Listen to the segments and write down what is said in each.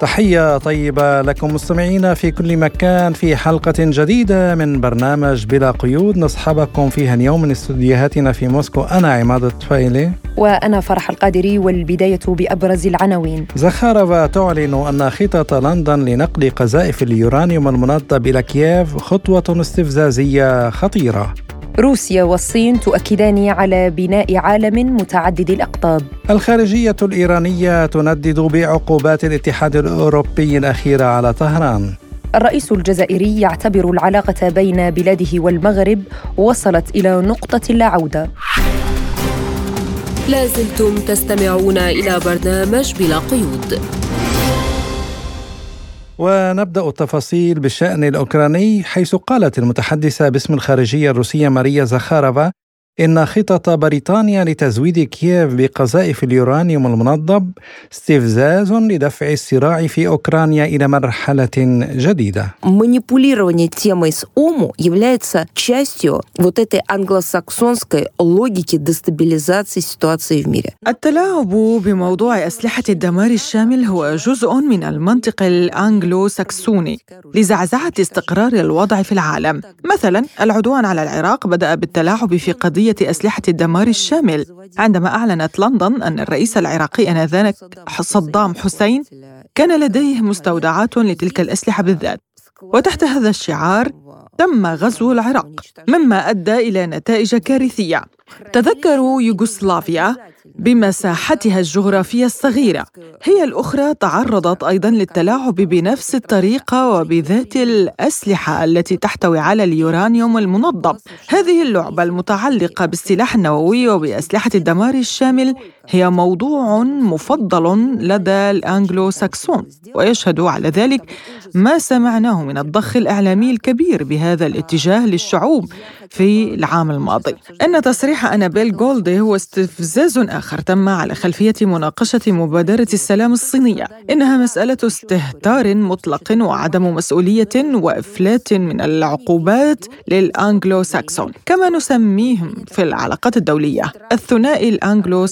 تحية طيبة لكم مستمعينا في كل مكان في حلقة جديدة من برنامج بلا قيود. نصحبكم فيها اليوم من استديوهاتنا في موسكو. أنا عماد الطفيلي. وأنا فرح القادري والبداية بأبرز العناوين. زخارفا تعلن أن خطط لندن لنقل قذائف اليورانيوم المنظم إلى كييف خطوة استفزازية خطيرة. روسيا والصين تؤكدان على بناء عالم متعدد الأقطاب. الخارجية الإيرانية تندد بعقوبات الاتحاد الأوروبي الأخيرة على طهران. الرئيس الجزائري يعتبر العلاقة بين بلاده والمغرب وصلت إلى نقطة لا عوده. لازلتم تستمعون إلى برنامج بلا قيود. ونبدأ التفاصيل بالشأن الأوكراني حيث قالت المتحدثة باسم الخارجية الروسية ماريا زخارفا إن خطط بريطانيا لتزويد كييف بقذائف اليورانيوم المنظم استفزاز لدفع الصراع في أوكرانيا إلى مرحلة جديدة. Манипулирование темой с ОМУ является частью вот этой англосаксонской логики дестабилизации ситуации в мире. التلاعب بموضوع أسلحة الدمار الشامل هو جزء من المنطق الأنجلو ساكسوني لزعزعة استقرار الوضع في العالم. مثلا العدوان على العراق بدأ بالتلاعب في قضية أسلحة الدمار الشامل. عندما أعلنت لندن أن الرئيس العراقي آنذاك صدام حسين كان لديه مستودعات لتلك الأسلحة بالذات. وتحت هذا الشعار تم غزو العراق مما أدى إلى نتائج كارثية. تذكروا يوغوسلافيا بمساحتها الجغرافية الصغيرة. هي الأخرى تعرضت أيضا للتلاعب بنفس الطريقة وبذات الأسلحة التي تحتوي على اليورانيوم المنظم. هذه اللعبة المتعلقة بالسلاح النووي وبأسلحة الدمار الشامل هي موضوع مفضل لدى الأنجلو ساكسون ويشهد على ذلك ما سمعناه من الضخ الإعلامي الكبير بهذا الاتجاه للشعوب في العام الماضي. إن تصريح أنابيل جولدي هو استفزاز آخر تم على خلفية مناقشة مبادرة السلام الصينية. إنها مسألة استهتار مطلق وعدم مسؤولية وإفلات من العقوبات للأنجلو ساكسون كما نسميهم في العلاقات الدولية. الثنائي الأنجلو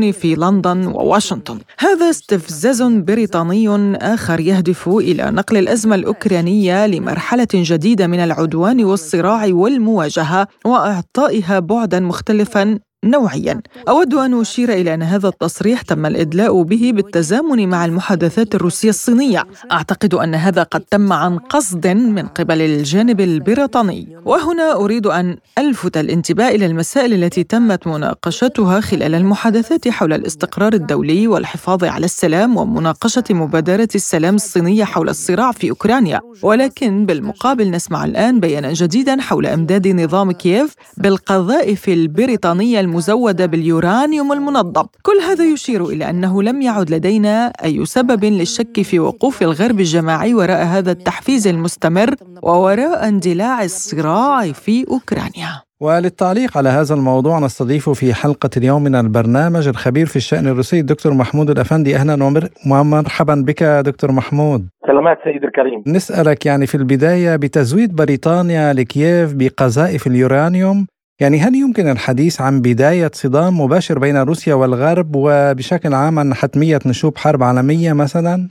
ساكسوني في لندن وواشنطن. هذا استفزاز بريطاني آخر يهدف إلى نقل الأزمة الأوكرانية لمرحلة جديدة من العدوان والصراع والمواجهة وإعطائها بعدا مختلفا. نوعيا. أود أن أشير إلى أن هذا التصريح تم الإدلاء به بالتزامن مع المحادثات الروسية الصينية. أعتقد أن هذا قد تم عن قصد من قبل الجانب البريطاني. وهنا أريد أن ألفت الانتباه إلى المسائل التي تمت مناقشتها خلال المحادثات حول الاستقرار الدولي والحفاظ على السلام ومناقشة مبادرة السلام الصينية حول الصراع في أوكرانيا. ولكن بالمقابل نسمع الآن بيانا جديدا حول إمداد نظام كييف بالقذائف البريطانية المزودة باليورانيوم المنظم كل هذا يشير إلى أنه لم يعد لدينا أي سبب للشك في وقوف الغرب الجماعي وراء هذا التحفيز المستمر ووراء اندلاع الصراع في أوكرانيا. وللتعليق على هذا الموضوع نستضيف في حلقة اليوم من البرنامج الخبير في الشأن الروسي الدكتور محمود الأفندي. أهلا ومرحبا بك دكتور محمود. سلامات سيدي الكريم. نسألك يعني في البداية بتزويد بريطانيا لكييف بقذائف اليورانيوم يعني هل يمكن الحديث عن بداية صدام مباشر بين روسيا والغرب وبشكل عام عن حتمية نشوب حرب عالمية مثلا؟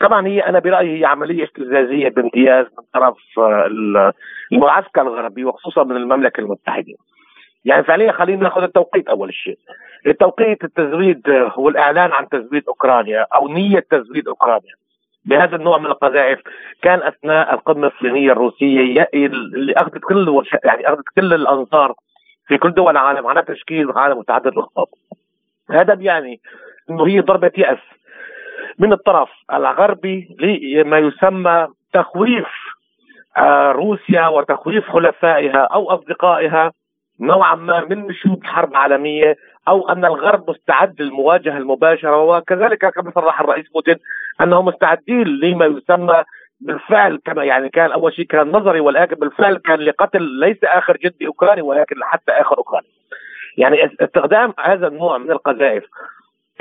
طبعا هي أنا برأيي هي عملية استفزازية بامتياز من طرف المعسكر الغربي وخصوصا من المملكة المتحدة. يعني فعليا خلينا ناخذ التوقيت أول شيء. التوقيت التزويد والاعلان عن تزويد أوكرانيا أو نية تزويد أوكرانيا بهذا النوع من القذائف كان أثناء القمة الصينية الروسية اللي اخذت كل يعني أخذت كل الانظار في كل دول العالم على تشكيل عالم متعدد الاقطاب. هذا بيعني إنه هي ضربة يأس من الطرف الغربي لما يسمى تخويف روسيا وتخويف حلفائها أو أصدقائها نوعا ما من نشوب حرب عالمية أو أن الغرب مستعد للمواجهة المباشرة وكذلك كما صرح الرئيس بوتين أنهم مستعدين لما يسمى بالفعل كما يعني كان أول شيء كان نظري ولكن بالفعل كان لقتل ليس آخر جندي أوكراني ولكن حتى آخر أوكراني. يعني استخدام هذا النوع من القذائف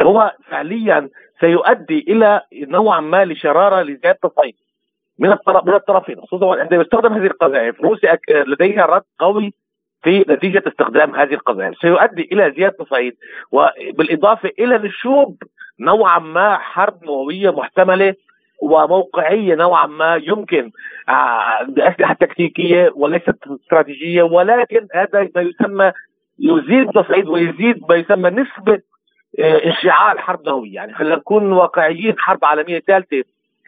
هو فعليا سيؤدي إلى نوعا ما لشرارة لزيادة التصعيد من الطرف من الطرفين خصوصا عندما يستخدم هذه القذائف روسيا لديها رد قوي في نتيجة استخدام هذه القذائف سيؤدي إلى زيادة التصعيد وبالإضافة إلى نشوب نوعا ما حرب نووية محتملة وموقعية نوعا ما يمكن آه، بأسلحة تكتيكية وليست استراتيجية ولكن هذا ما يسمى يزيد التصعيد ويزيد ما يسمى نسبة آه، انشعال حرب نووية. يعني خلينا نكون واقعيين حرب عالمية ثالثة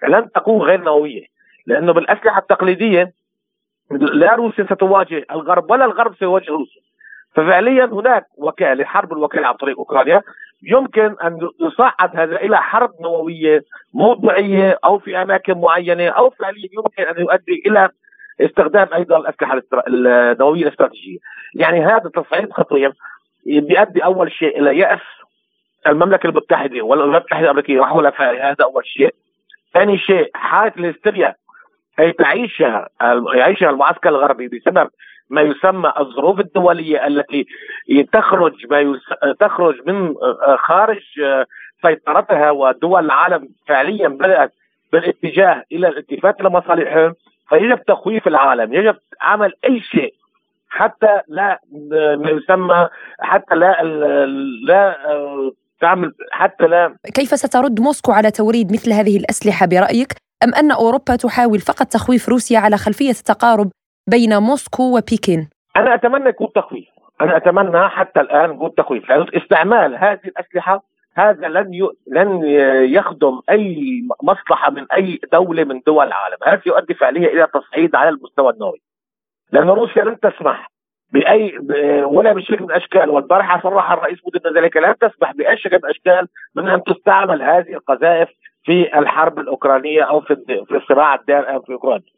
لن تكون غير نووية لأنه بالأسلحة التقليدية لا روسيا ستواجه الغرب ولا الغرب سيواجه روسيا. ففعليا هناك وكالة حرب الوكالة عن طريق أوكرانيا يمكن أن يصعد هذا إلى حرب نووية موضوعيه أو في أماكن معينة أو فعليا يمكن أن يؤدي إلى استخدام أيضا الأسلحة النووية الاستراتيجية، يعني هذا تصعيد خطير بيؤدي أول شيء إلى يأس المملكة المتحدة والولايات المتحده الامريكيه وحلفائها هذا أول شيء. ثاني شيء حالة الهستيريا أي تعيشها يعيشها المعسكر الغربي بسبب ما يسمى الظروف الدولية التي تخرج ما. تخرج من خارج سيطرتها ودول العالم فعليا بدأت بالاتجاه إلى الالتفات لمصالحهم فيجب تخويف العالم يجب عمل أي شيء حتى لا ما يسمى حتى لا لا تعمل حتى لا كيف سترد موسكو على توريد مثل هذه الأسلحة برأيك أم أن أوروبا تحاول فقط تخويف روسيا على خلفية التقارب بين موسكو وبكين؟ أنا أتمنى يكون تخويف أنا أتمنى حتى الآن يكون تخويف لأن استعمال هذه الأسلحة هذا لن ي... لن يخدم أي مصلحة من أي دولة من دول العالم، هذا يؤدي فعليا إلى تصعيد على المستوى النووي. لأن روسيا لن تسمح بأي ولا بشكل من الأشكال والبارحة صرح الرئيس بوتين ذلك لن تسمح بأي شكل من الأشكال من أن تستعمل هذه القذائف في الحرب الأوكرانية أو في في الصراع الدائر في اوكرانيا.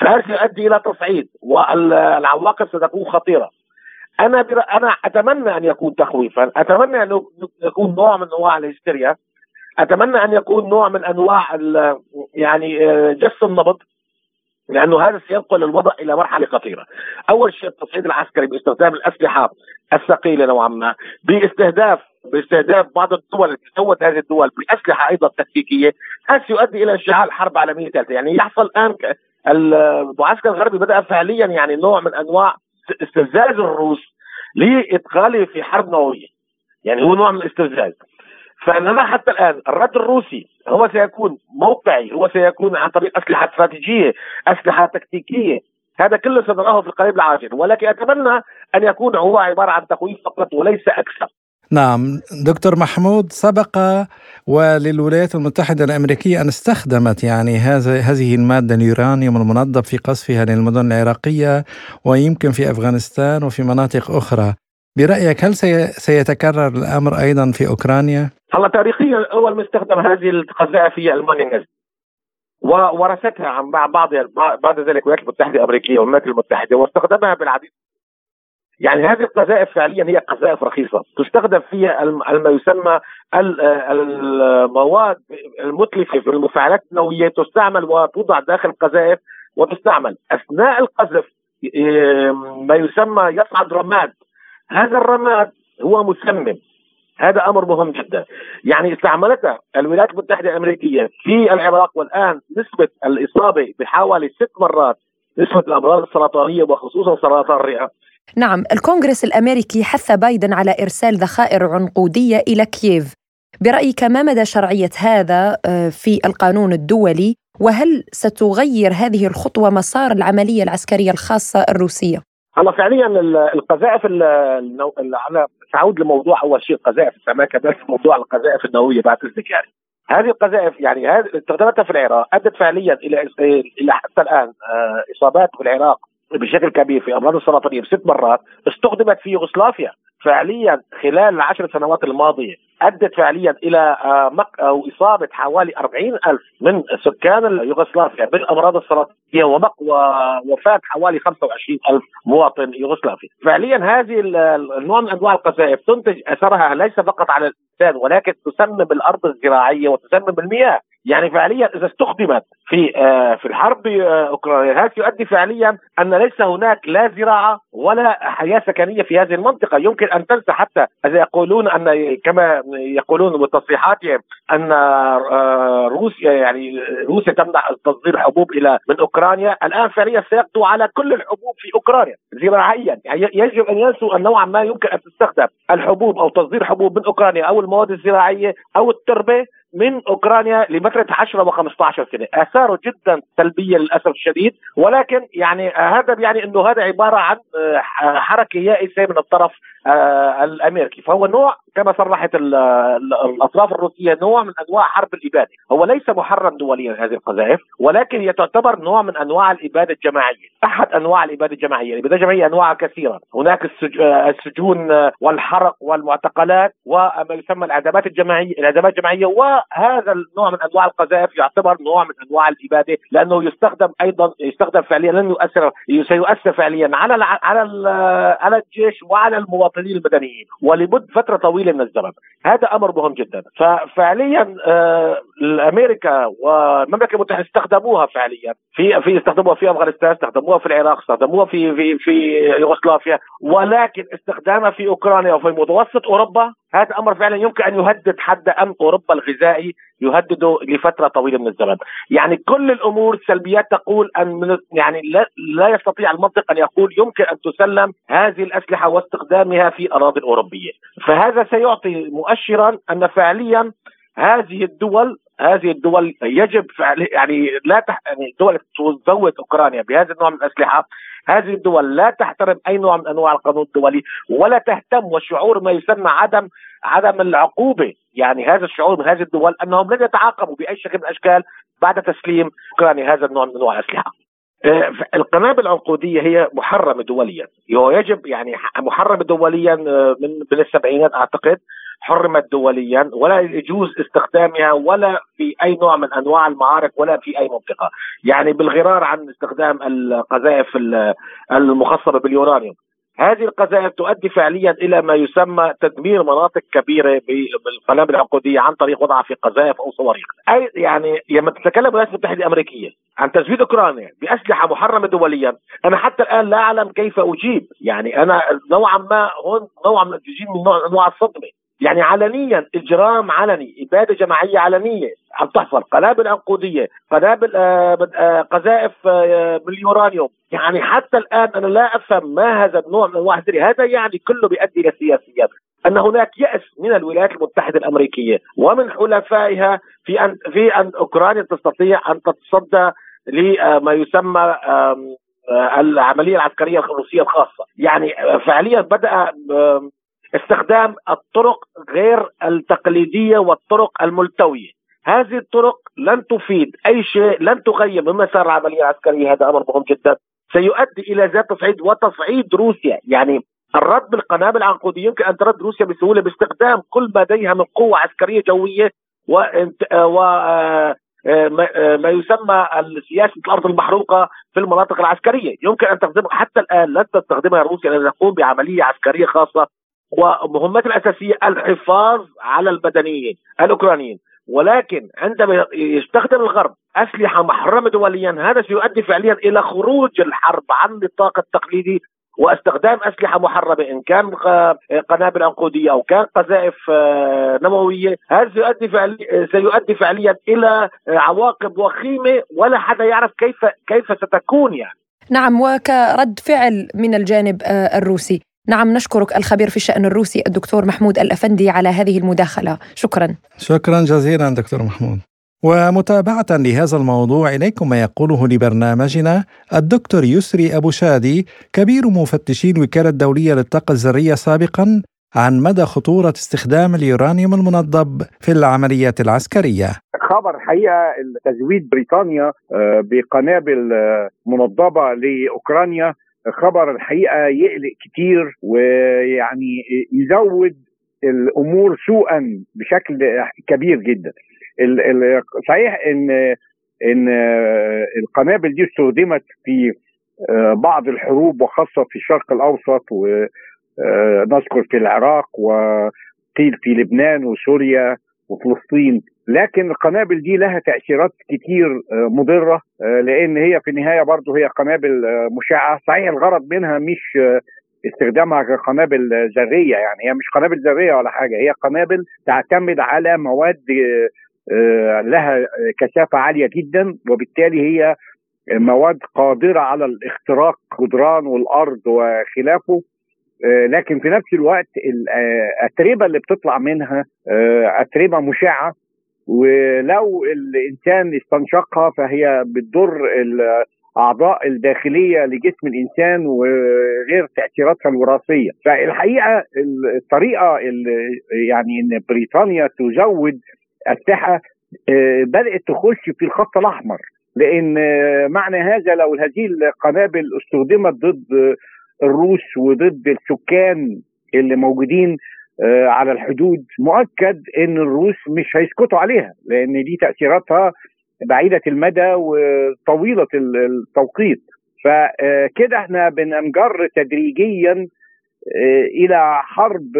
فهذا سيؤدي إلى تصعيد والعواقب ستكون خطيرة. أنا بر... أنا أتمنى أن يكون تخويفا، أتمنى أن يكون نوع من أنواع الهستيريا، أتمنى أن يكون نوع من أنواع ال... يعني آه، جس النبض لأنه هذا سينقل الوضع إلى مرحلة خطيرة. أول شيء التصعيد العسكري باستخدام الأسلحة الثقيلة نوعا ما، باستهداف باستهداف بعض الدول التي سوت هذه الدول بأسلحة أيضا تكتيكية، هذا سيؤدي إلى اشعال حرب عالمية ثالثه، يعني يحصل الآن المعسكر الغربي بدأ فعليا يعني نوع من أنواع استفزاز الروس لادخاله في حرب نووية. يعني هو نوع من الاستفزاز. فنرى حتى الآن الرد الروسي هو سيكون موقعي هو سيكون عن طريق أسلحة استراتيجية أسلحة تكتيكية هذا كله سنراه في القريب العاجل ولكن أتمنى أن يكون هو عبارة عن تخويف فقط وليس أكثر نعم دكتور محمود سبق وللولايات المتحدة الأمريكية أن استخدمت يعني هذه المادة اليورانيوم المنظف في قصفها للمدن العراقية ويمكن في أفغانستان وفي مناطق أخرى. برأيك هل سيتكرر الأمر أيضا في أوكرانيا؟ هلا تاريخيا أول ما استخدم هذه القذائف هي ألمانيا النازية وورثتها عن بعض بعد ذلك الولايات المتحدة الأمريكية والولايات المتحدة واستخدمها بالعديد. يعني هذه القذائف فعليا هي قذائف رخيصة. تستخدم فيها ما يسمى المواد المتلفة في المفاعلات النووية. تستعمل وتوضع داخل القذائف وتستعمل. أثناء القذف ما يسمى يصعد رماد. هذا الرماد هو مسمم. هذا أمر مهم جدا. يعني استعملتها الولايات المتحدة الأمريكية في العراق والآن نسبة الإصابة بحوالي ست مرات نسبة الأمراض السرطانية وخصوصا سرطان الرئة نعم الكونغرس الأمريكي حث بايدن على إرسال ذخائر عنقودية إلى كييف. برأيك ما مدى شرعية هذا آه، في القانون الدولي؟ وهل ستغير هذه الخطوة مسار العملية العسكرية الخاصة الروسية؟ هلا فعليا القذائف أنا سأعود لموضوع أول شيء قذائف السماكه بس موضوع القذائف النووية بعد اذنك يعني هذه القذائف يعني هذه استخداماتها في العراق أدت فعليا إلى إلى حتى الآن آه، إصابات في العراق بشكل كبير في أمراض السرطانية بست مرات استخدمت في يوغوسلافيا فعليا خلال العشر سنوات الماضية أدت فعليا إلى آه، مق أو إصابة حوالي 40 ألف من سكان يوغوسلافيا بالأمراض السرطانية ووفاه حوالي 25 ألف مواطن يوغوسلافي. فعليا هذه النوع من أنواع القذائف تنتج أثرها ليس فقط على الإنسان ولكن تسمم الأرض الزراعية وتسمم المياه يعني فعليا إذا استخدمت في آه، في الحرب آه، أوكرانيا هذا يؤدي فعليا أن ليس هناك لا زراعة ولا حياة سكنية في هذه المنطقة. يمكن أن تنسى حتى إذا يقولون أن كما يقولون بتصريحاتهم أن آه، روسيا يعني روسيا تمنع تصدير حبوب إلى من أوكرانيا. الآن فعليا سيقضوا على كل الحبوب في أوكرانيا زراعيا. يعني يجب أن ينسوا أن نوعا ما يمكن أن تستخدم الحبوب أو تصدير حبوب من أوكرانيا أو المواد الزراعية أو التربة من أوكرانيا لفتره 10 و15 سنة، آثاره جدا سلبية للأسف الشديد ولكن يعني هذا يعني إنه هذا عبارة عن آه، حركة يائسة من الطرف آه، الأمريكي، فهو نوع كما صرحت الأطراف الروسية نوع من أنواع حرب الإبادة، هو ليس محرم دوليا هذه القذائف ولكن هي تعتبر نوع من أنواع الإبادة الجماعية، أحد أنواع الإبادة الجماعية، الإبادة الجماعية أنواع كثيرة، هناك آه، السجون والحرق والمعتقلات وما يسمى الاعدامات الجماعيه، الاعدامات الجماعية. وهذا النوع من أنواع القذائف يعتبر نوع من أنواع الإبادة لأنه يستخدم أيضا يستخدم فعليا لن يؤثر سيؤثر فعليا على على على الجيش وعلى المواطنين. المدنيين ولمدة فترة طويلة من الزمن. هذا أمر مهم جدا. ففعليا آه، أمريكا والمملكة المتحدة استخدموها فعليا. في في استخدموها في أفغانستان استخدموها في العراق استخدموها في في في يوغوسلافيا ولكن استخدامها في أوكرانيا وفي متوسط أوروبا هذا أمر فعلا يمكن أن يهدد حد أمن أوروبا الغذائي يهدده لفترة طويلة من الزمن، يعني كل الأمور السلبيات تقول أن يعني لا, لا يستطيع المنطق أن يقول يمكن أن تسلم هذه الأسلحة واستخدامها في أراضي أوروبية، فهذا سيعطي مؤشرا أن فعليا هذه الدول هذه الدول يجب فعل يعني لا تح... يعني الدول تزود أوكرانيا بهذا النوع من الأسلحة هذه الدول لا تحترم أي نوع من أنواع القانون الدولي ولا تهتم والشعور ما يسمى عدم عدم العقوبة. يعني هذا الشعور من هذه الدول أنهم لن يتعاقبوا بأي شكل من الأشكال بعد تسليم أوكرانيا هذا النوع من أنواع الأسلحة. آه، القنابل العنقودية هي محرمة دوليا. هو يجب يعني محرمة دوليا آه، من من السبعينات أعتقد. حرمت دوليا ولا يجوز استخدامها ولا في أي نوع من أنواع المعارك ولا في أي منطقة، يعني بالغرار عن استخدام القذائف المخصبة باليورانيوم. هذه القذائف تؤدي فعليا إلى ما يسمى تدمير مناطق كبيرة بالقنابل العنقودية عن طريق وضعها في قذائف أو صواريخ، اي يعني لما تتكلم الولايات المتحدة الأمريكية عن تزويد أوكرانيا بأسلحة محرمة دوليا، أنا حتى الآن لا أعلم كيف أجيب، يعني أنا نوعا ما هون نوعا من من نوع انواع الصدمة، يعني علنيا إجرام علني إبادة جماعية علنية عم تحصل. قنابل عنقوديه قنابل آه, آه، قذائف آه باليورانيوم يعني حتى الآن أنا لا أفهم ما هذا النوع من أنواع هذا يعني كله بيؤدي إلى سياسيات أن هناك يأس من الولايات المتحدة الأمريكية ومن حلفائها في أن في أن أوكرانيا تستطيع أن تتصدى لما يسمى العملية العسكرية الروسيه الخاصة. يعني فعليا بدأ استخدام الطرق غير التقليدية والطرق الملتوية. هذه الطرق لن تفيد أي شيء لن تغير من مسار العملية العسكرية. هذا أمر مهم جدا. سيؤدي إلى ذات تصعيد وتصعيد روسيا. يعني الرد بالقنابل العنقودية يمكن أن ترد روسيا بسهولة باستخدام كل ما لديها من قوة عسكرية جوية و. ما يسمى سياسه الأرض المحروقة في المناطق العسكرية، يمكن أن تستخدمها حتى الآن لن تستخدمها روسيا لأن تقوم بعملية عسكرية خاصة ومهمته الأساسية الحفاظ على المدنيين الأوكرانيين. ولكن عندما يستخدم الغرب أسلحة محرمة دوليا هذا سيؤدي فعليا إلى خروج الحرب عن النطاق التقليدي واستخدام أسلحة محرمة إن كان قنابل عنقوديه أو كان قذائف آه، نووية. هذا سيؤدي فعليا سيؤدي فعليا إلى عواقب وخيمة ولا حدا يعرف كيف كيف ستكون يعني. نعم وكرد فعل من الجانب آه، الروسي. نعم نشكرك الخبير في الشأن الروسي الدكتور محمود الأفندي على هذه المداخلة. شكرا. شكرا جزيلا دكتور محمود. ومتابعة لهذا الموضوع إليكم ما يقوله لبرنامجنا الدكتور يسري أبو شادي كبير مفتشي الوكالة الدولية للطاقة الذرية سابقا عن مدى خطورة استخدام اليورانيوم المنضب في العمليات العسكرية. خبر حقيقة تزويد بريطانيا آه، بقنابل آه، منضبة لأوكرانيا خبر الحقيقة يقلق كتير ويعني يزود الأمور سوءا بشكل كبير جدا. صحيح ان ان القنابل دي استخدمت في بعض الحروب وخاصة في الشرق الأوسط ونذكر في العراق وقيل في لبنان وسوريا وفلسطين. لكن القنابل دي لها تأثيرات كتير آه، مضرة آه، لأن هي في النهاية برضه هي قنابل آه، مشعة. صحيح الغرض منها مش استخدامها كقنابل ذرية يعني. هي مش قنابل ذرية ولا حاجة هي قنابل تعتمد على مواد لها كثافة عالية جدا وبالتالي هي مواد قادرة على الاختراق جدران والأرض وخلافه. لكن في نفس الوقت الاتربه اللي بتطلع منها اتربه مشعة. ولو الإنسان استنشقها فهي بتضر الأعضاء الداخلية لجسم الإنسان وغير تأثيراتها الوراثية. فالحقيقة الطريقة اللي يعني إن بريطانيا تزود اسلحه بدأت تخش في الخط الأحمر. لأن معنى هذا لو هذه القنابل استخدمت ضد الروس وضد السكان اللي موجودين على الحدود مؤكد إن الروس مش هيسكتوا عليها لأن دي تأثيراتها بعيدة المدى وطويلة التوقيت. فكده إحنا بننجر تدريجيا إلى حرب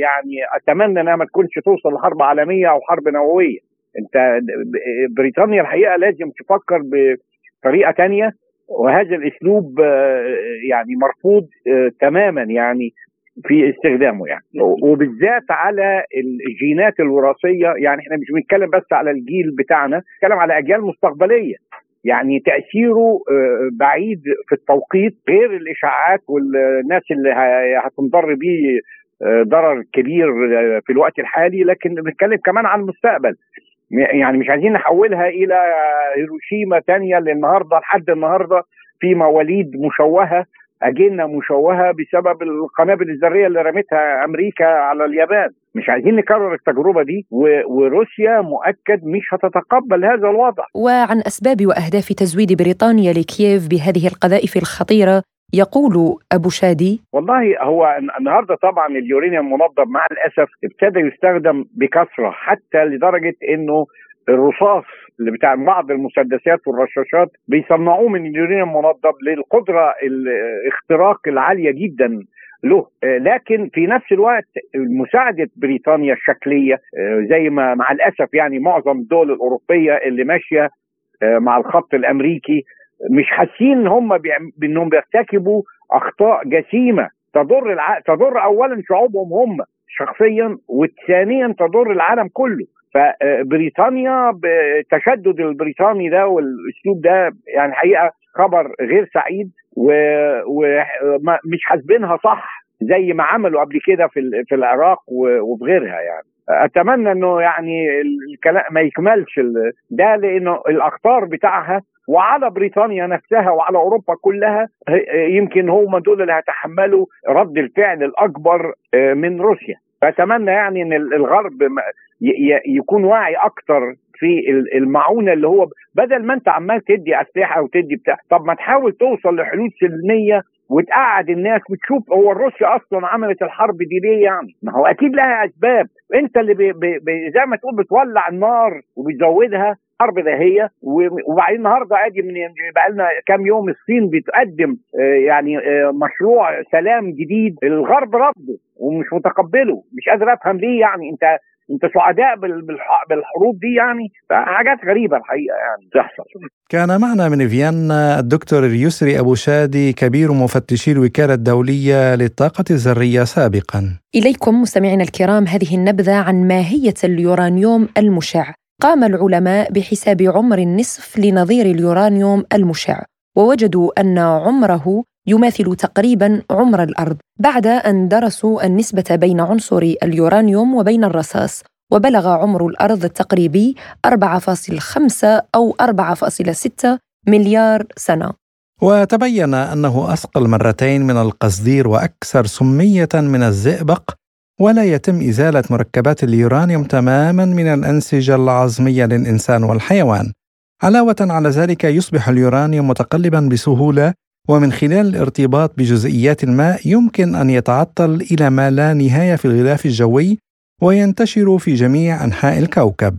يعني أتمنى إنها ما تكونش توصل لحرب عالمية أو حرب نووية. أنت بريطانيا الحقيقة لازم تفكر بطريقة تانية وهذا الأسلوب يعني مرفوض تماما. يعني في استخدامه يعني. وبالذات على الجينات الوراثية يعني إحنا مش بنتكلم بس على الجيل بتاعنا بنتكلم على أجيال مستقبلية. يعني تأثيره بعيد في التوقيت غير الإشاعات والناس اللي هتنضر بيه ضرر كبير في الوقت الحالي لكن بنتكلم كمان عن المستقبل. يعني مش عايزين نحولها إلى هيروشيما تانية للنهاردة لحد النهارده في مواليد مشوهة. أجنة مشوهة بسبب القنابل الذرية اللي رمتها أمريكا على اليابان. مش عايزين نكرر التجربة دي وروسيا مؤكد مش هتتقبل هذا الوضع. وعن أسباب وأهداف تزويد بريطانيا لكييف بهذه القذائف الخطيرة يقول أبو شادي. والله هو النهارده طبعا اليورانيوم المنظم مع الأسف ابتدى يستخدم بكثرة حتى لدرجة إنه الرصاص اللي بتاع بعض المسدسات والرشاشات بيصنعوه من اليورانيوم المنظم للقدرة الاختراق العالية جدا له. لكن في نفس الوقت مساعدة بريطانيا الشكلية زي ما مع الأسف يعني معظم الدول الأوروبية اللي ماشية مع الخط الأمريكي مش حاسين هم بانهم بيرتكبوا أخطاء جسيمة تضر الع... تضر اولا شعوبهم هم شخصيا وثانيا تضر العالم كله. فبريطانيا بالتشدد البريطاني ده والأسلوب ده يعني حقيقة خبر غير سعيد ومش حاسبينها صح زي ما عملوا قبل كده في في العراق وفي غيرها يعني. أتمنى إنه يعني الكلام ما يكملش ده لإنه الأخطار بتاعها وعلى بريطانيا نفسها وعلى أوروبا كلها يمكن هم دول اللي هيتحملوا رد الفعل الأكبر من روسيا. فأتمنى يعني إن الغرب يكون واعي أكتر في المعونة اللي هو بدل ما أنت عمال تدي أسلحة وتدي بتاع طب ما تحاول توصل لحلول سلمية وتقعد الناس وتشوف هو روسيا أصلا عملت الحرب دي ليه يعني؟ ما هو أكيد لها أسباب، أنت اللي بي بي زي ما تقول بتولع النار وبتزودها حرب دهية وبعدين النهارده عادي من بقى لنا كام يوم الصين بتقدم يعني مشروع سلام جديد. الغرب رفضه ومش متقبله مش قادر أفهم ليه يعني. أنت انت سعداء بالحروب دي يعني حاجات غريبة الحقيقة يعني تحصل كان معنا من فيينا الدكتور اليسري أبو شادي كبير مفتشي الوكالة الدولية للطاقة الذرية سابقا. إليكم مستمعينا الكرام هذه النبذة عن ماهية اليورانيوم المشع. قام العلماء بحساب عمر النصف لنظير اليورانيوم المشع ووجدوا أن عمره يماثل تقريبا عمر الأرض بعد أن درسوا النسبة بين عنصر اليورانيوم وبين الرصاص وبلغ عمر الأرض التقريبي 4.5 أو 4.6 مليار سنة. وتبين أنه أثقل مرتين من القصدير وأكثر سمية من الزئبق ولا يتم إزالة مركبات اليورانيوم تماما من الأنسجة العظمية للإنسان والحيوان. علاوة على ذلك يصبح اليورانيوم متقلبا بسهولة ومن خلال الارتباط بجزيئيات الماء يمكن أن يتعطل إلى ما لا نهاية في الغلاف الجوي وينتشر في جميع أنحاء الكوكب.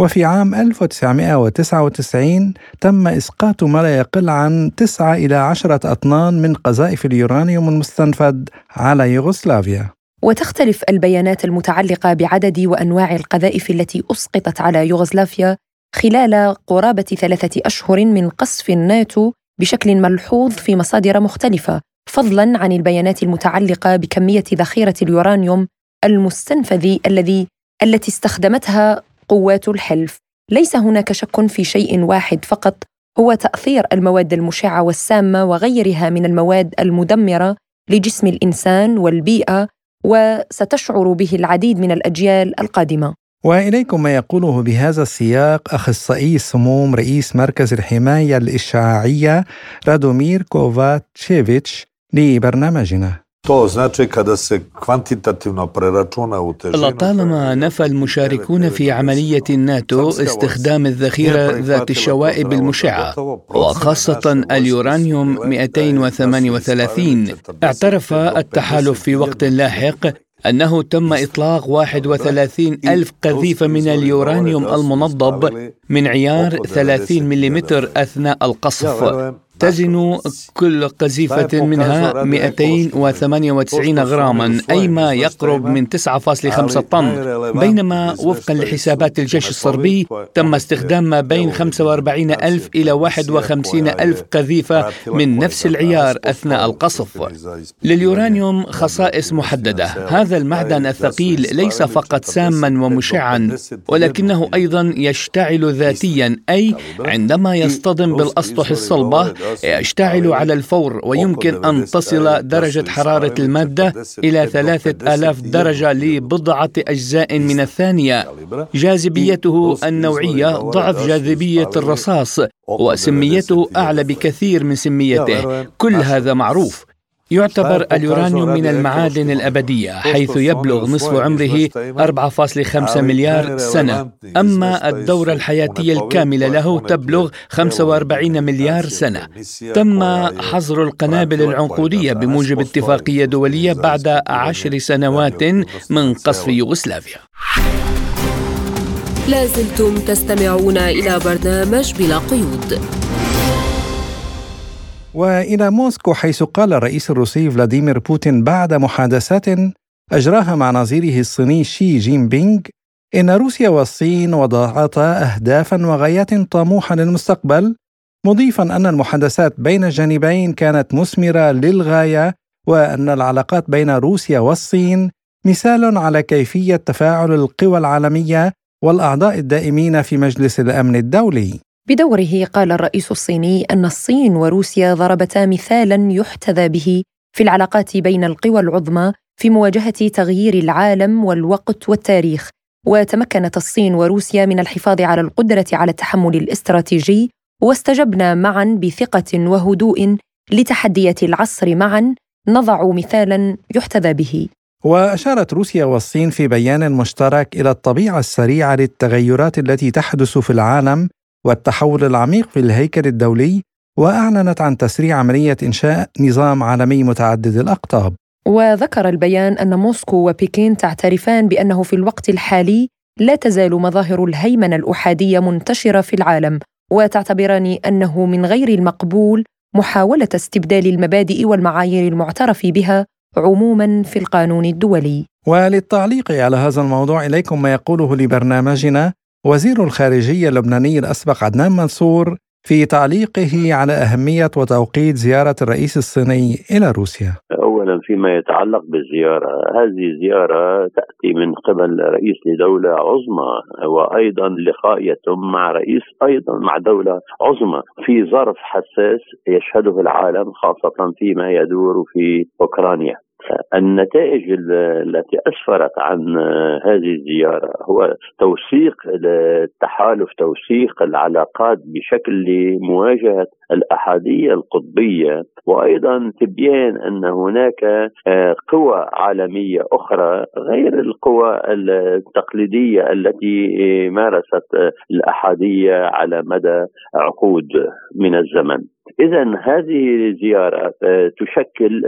وفي عام 1999 تم إسقاط ما لا يقل عن 9 إلى 10 أطنان من قذائف اليورانيوم المستنفد على يوغوسلافيا. وتختلف البيانات المتعلقة بعدد وأنواع القذائف التي أسقطت على يوغوسلافيا خلال قرابة ثلاثة أشهر من قصف الناتو بشكل ملحوظ في مصادر مختلفة فضلا عن البيانات المتعلقة بكمية ذخيرة اليورانيوم المستنفذ الذي التي استخدمتها قوات الحلف. ليس هناك شك في شيء واحد فقط هو تأثير المواد المشعة والسامة وغيرها من المواد المدمرة لجسم الإنسان والبيئة وستشعر به العديد من الأجيال القادمة. وإليكم ما يقوله بهذا السياق أخصائي السموم رئيس مركز الحماية الإشعاعية رادومير كوفاتشيفيتش لبرنامجنا. To znači kada se kvantitativno preračuna u težinu... لطالما نفى المشاركون في عملية الناتو استخدام الذخيرة ذات الشوائب المشعة وخاصة اليورانيوم 238 اعترف التحالف في وقت لاحق أنه تم إطلاق 31 ألف قذيفة من اليورانيوم المنضب من عيار 30 ملم أثناء القصف. تزن كل قذيفة منها 298 غراما أي ما يقرب من 9.5 طن. بينما وفقا لحسابات الجيش الصربي تم استخدام ما بين 45 ألف إلى 51 ألف قذيفة من نفس العيار أثناء القصف. لليورانيوم خصائص محددة. هذا المعدن الثقيل ليس فقط ساما ومشعا ولكنه أيضا يشتعل ذاتيا أي عندما يصطدم بالأسطح الصلبة يشتعل على الفور ويمكن أن تصل درجة حرارة المادة إلى ثلاثة آلاف درجة لبضعة أجزاء من الثانية. جاذبيته النوعية ضعف جاذبية الرصاص وسميته أعلى بكثير من سميته. كل هذا معروف. يعتبر اليورانيوم من المعادن الأبدية حيث يبلغ نصف عمره 4.5 مليار سنة. أما الدورة الحياتية الكاملة له تبلغ 45 مليار سنة. تم حظر القنابل العنقودية بموجب اتفاقية دولية بعد عشر سنوات من قصف يوغوسلافيا. لازلتم تستمعون إلى برنامج بلا قيود. وإلى موسكو حيث قال الرئيس الروسي فلاديمير بوتين بعد محادثات أجراها مع نظيره الصيني شي جين بينغ إن روسيا والصين وضعتا اهدافا وغايات طموحه للمستقبل مضيفا أن المحادثات بين الجانبين كانت مثمرة للغاية وأن العلاقات بين روسيا والصين مثال على كيفية تفاعل القوى العالمية والأعضاء الدائمين في مجلس الأمن الدولي. بدوره قال الرئيس الصيني أن الصين وروسيا ضربتا مثالا يحتذى به في العلاقات بين القوى العظمى في مواجهة تغيير العالم والوقت والتاريخ. وتمكنت الصين وروسيا من الحفاظ على القدرة على التحمل الاستراتيجي واستجبنا معا بثقة وهدوء لتحديات العصر معا نضع مثالا يحتذى به. وأشارت روسيا والصين في بيان مشترك إلى الطبيعة السريعة للتغيرات التي تحدث في العالم والتحول العميق في الهيكل الدولي وأعلنت عن تسريع عملية إنشاء نظام عالمي متعدد الأقطاب وذكر البيان أن موسكو وبكين تعترفان بأنه في الوقت الحالي لا تزال مظاهر الهيمنة الأحادية منتشرة في العالم وتعتبران أنه من غير المقبول محاولة استبدال المبادئ والمعايير المعترف بها عموما في القانون الدولي. وللتعليق على هذا الموضوع إليكم ما يقوله لبرنامجنا وزير الخارجية اللبناني الأسبق عدنان منصور في تعليقه على أهمية وتوقيت زيارة الرئيس الصيني إلى روسيا. أولا فيما يتعلق بالزيارة هذه زيارة تأتي من قبل رئيس لدولة عظمى وأيضا لقاء يتم مع رئيس أيضا مع دولة عظمى في ظرف حساس يشهده العالم خاصة فيما يدور في أوكرانيا. النتائج التي أسفرت عن هذه الزيارة هو توثيق التحالف توثيق العلاقات بشكل لمواجهة الأحادية القطبية وأيضا تبيان أن هناك قوى عالمية أخرى غير القوى التقليدية التي مارست الأحادية على مدى عقود من الزمن. اذا هذه الزيارة تشكل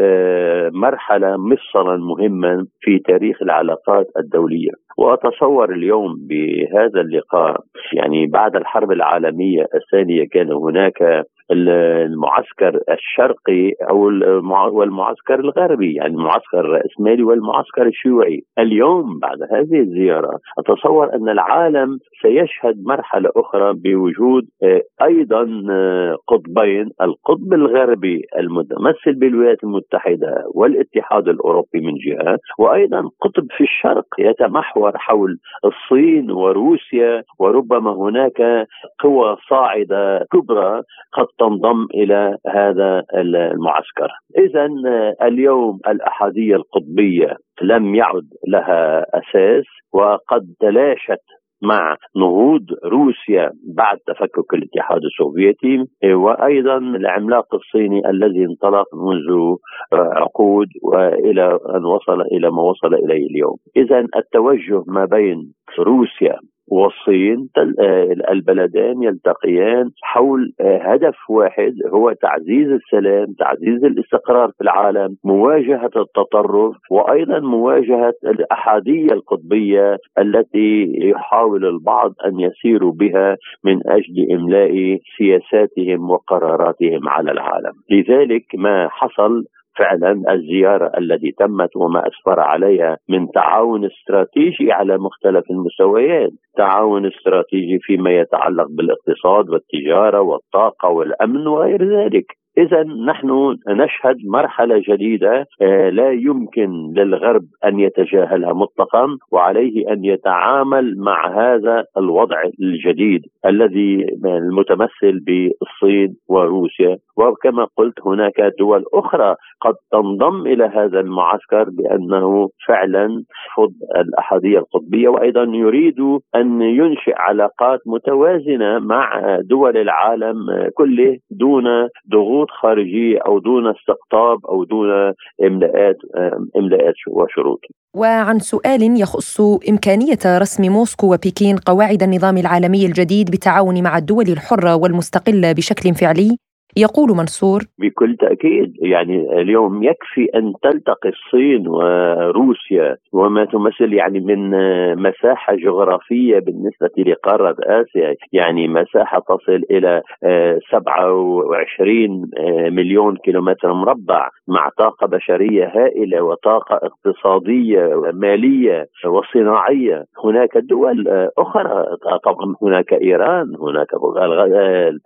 مرحلة مفصلا مهما في تاريخ العلاقات الدولية. وأتصور اليوم بهذا اللقاء يعني بعد الحرب العالمية الثانية كان هناك المعسكر الشرقي أو والمعسكر الغربي يعني المعسكر الرأسمالي والمعسكر الشيوعي. اليوم بعد هذه الزيارة أتصور أن العالم سيشهد مرحلة أخرى بوجود آه، أيضا آه، قطبين القطب الغربي المتمثل بالولايات المتحدة والاتحاد الأوروبي من جهة وأيضا قطب في الشرق يتمحور حول الصين وروسيا وربما هناك قوى صاعدة كبرى قد تنضم إلى هذا المعسكر. اذا اليوم الأحادية القطبية لم يعد لها أساس وقد تلاشت مع نهوض روسيا بعد تفكك الاتحاد السوفيتي وأيضا العملاق الصيني الذي انطلق منذ عقود وإلى أن وصل إلى ما وصل إليه اليوم. اذا التوجه ما بين روسيا والصين آه، البلدان يلتقيان حول آه، هدف واحد هو تعزيز السلام تعزيز الاستقرار في العالم مواجهة التطرف وأيضا مواجهة الأحادية القطبية التي يحاول البعض أن يسيروا بها من أجل إملاء سياساتهم وقراراتهم على العالم. لذلك ما حصل فعلا الزيارة التي تمت وما أسفر عليها من تعاون استراتيجي على مختلف المستويات، تعاون استراتيجي فيما يتعلق بالاقتصاد والتجارة والطاقة والأمن وغير ذلك. إذا نحن نشهد مرحلة جديدة آه، لا يمكن للغرب أن يتجاهلها مطلقا وعليه أن يتعامل مع هذا الوضع الجديد الذي المتمثل بالصين وروسيا. وكما قلت هناك دول أخرى قد تنضم إلى هذا المعسكر بأنه فعلا فض الأحادية القطبية وأيضا يريد أن ينشئ علاقات متوازنة مع دول العالم كله دون ضغوط خارجيه أو دون استقطاب أو دون املاءات املاءات وشروط. وعن سؤال يخص إمكانية رسم موسكو وبكين قواعد النظام العالمي الجديد بالتعاون مع الدول الحرة والمستقلة بشكل فعلي يقول منصور. بكل تأكيد يعني اليوم يكفي أن تلتقي الصين وروسيا وما تمثل يعني من مساحة جغرافية بالنسبة لقارة آسيا يعني مساحة تصل إلى 27 مليون كيلومتر مربع مع طاقة بشرية هائلة وطاقة اقتصادية ومالية وصناعية. هناك دول أخرى طبعا هناك إيران هناك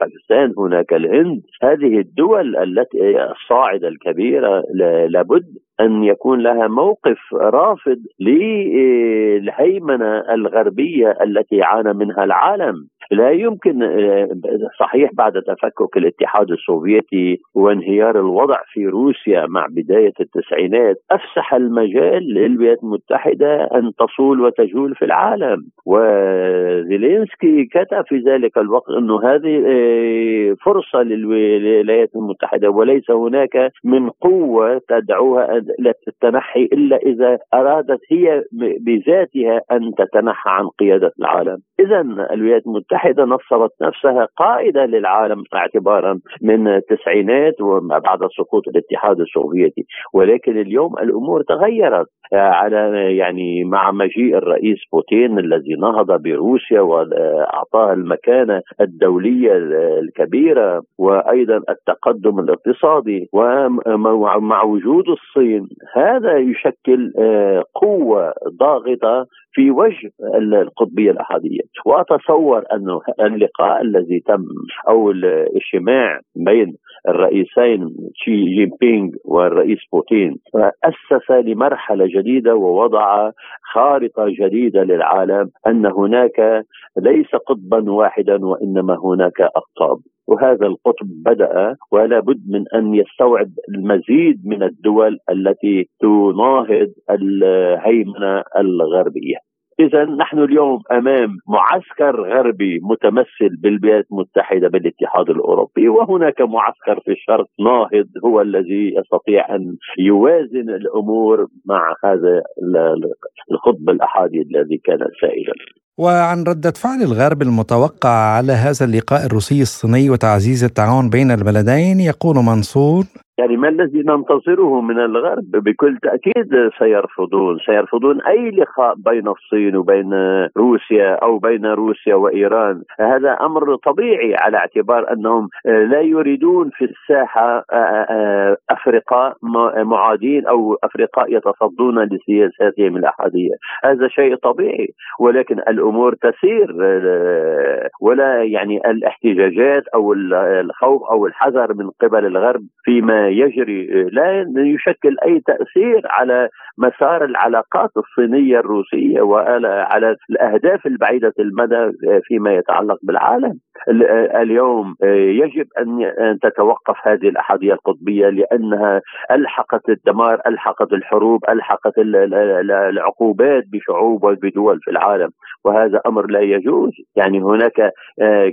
باكستان هناك الهند هذه الدول التي الصاعدة الكبيرة لابد أن يكون لها موقف رافض للهيمنة الغربية التي عانى منها العالم. لا يمكن صحيح بعد تفكك الاتحاد السوفيتي وانهيار الوضع في روسيا مع بداية التسعينات أفسح المجال للولايات المتحدة أن تصول وتجول في العالم. وزيلينسكي كتب في ذلك الوقت انه هذه فرصة للولايات المتحدة وليس هناك من قوة تدعوها للتنحي إلا إذا أرادت هي بذاتها أن تتنحى عن قيادة العالم. اذا الولايات المتحدة نصبت نفسها قائدة للعالم اعتبارا من التسعينات وما بعد سقوط الاتحاد السوفيتي، ولكن اليوم الأمور تغيرت على يعني مع مجيء الرئيس بوتين الذي نهض بروسيا واعطاها المكانة الدولية الكبيرة وأيضا التقدم الاقتصادي ومع وجود الصين. هذا يشكل آه، قوة ضاغطة في وجه القطبية الأحادية. وأتصور أنه اللقاء الذي تم أو الاجتماع بين الرئيسين شي جين بينغ والرئيس بوتين اسس لمرحلة جديدة ووضع خارطة جديدة للعالم أن هناك ليس قطبا واحدا وإنما هناك أقطاب. وهذا القطب بدأ ولا بد من أن يستوعب المزيد من الدول التي تناهض الهيمنة الغربية. إذا نحن اليوم أمام معسكر غربي متمثل بالولايات المتحدة بالاتحاد الأوروبي وهناك معسكر في الشرق ناهض هو الذي يستطيع أن يوازن الأمور مع هذا القطب الأحادي الذي كان سائدا وعن ردة فعل الغرب المتوقع على هذا اللقاء الروسي الصيني وتعزيز التعاون بين البلدين يقول منصور يعني ما الذي ننتظره من الغرب؟ بكل تأكيد سيرفضون سيرفضون أي لقاء بين الصين وبين روسيا أو بين روسيا وإيران. هذا أمر طبيعي على اعتبار أنهم لا يريدون في الساحة أفرقاء معادين أو أفرقاء يتصدون لسياساتهم الأحادية. هذا شيء طبيعي ولكن الأمور تسير ولا يعني الاحتجاجات أو الخوف أو الحذر من قبل الغرب فيما يجري لا يشكل أي تأثير على مسار العلاقات الصينية الروسية وعلى الأهداف البعيدة المدى فيما يتعلق بالعالم. اليوم يجب أن تتوقف هذه الأحادية القطبية لأنها ألحقت الدمار ألحقت الحروب ألحقت العقوبات بشعوب وبدول في العالم وهذا أمر لا يجوز. يعني هناك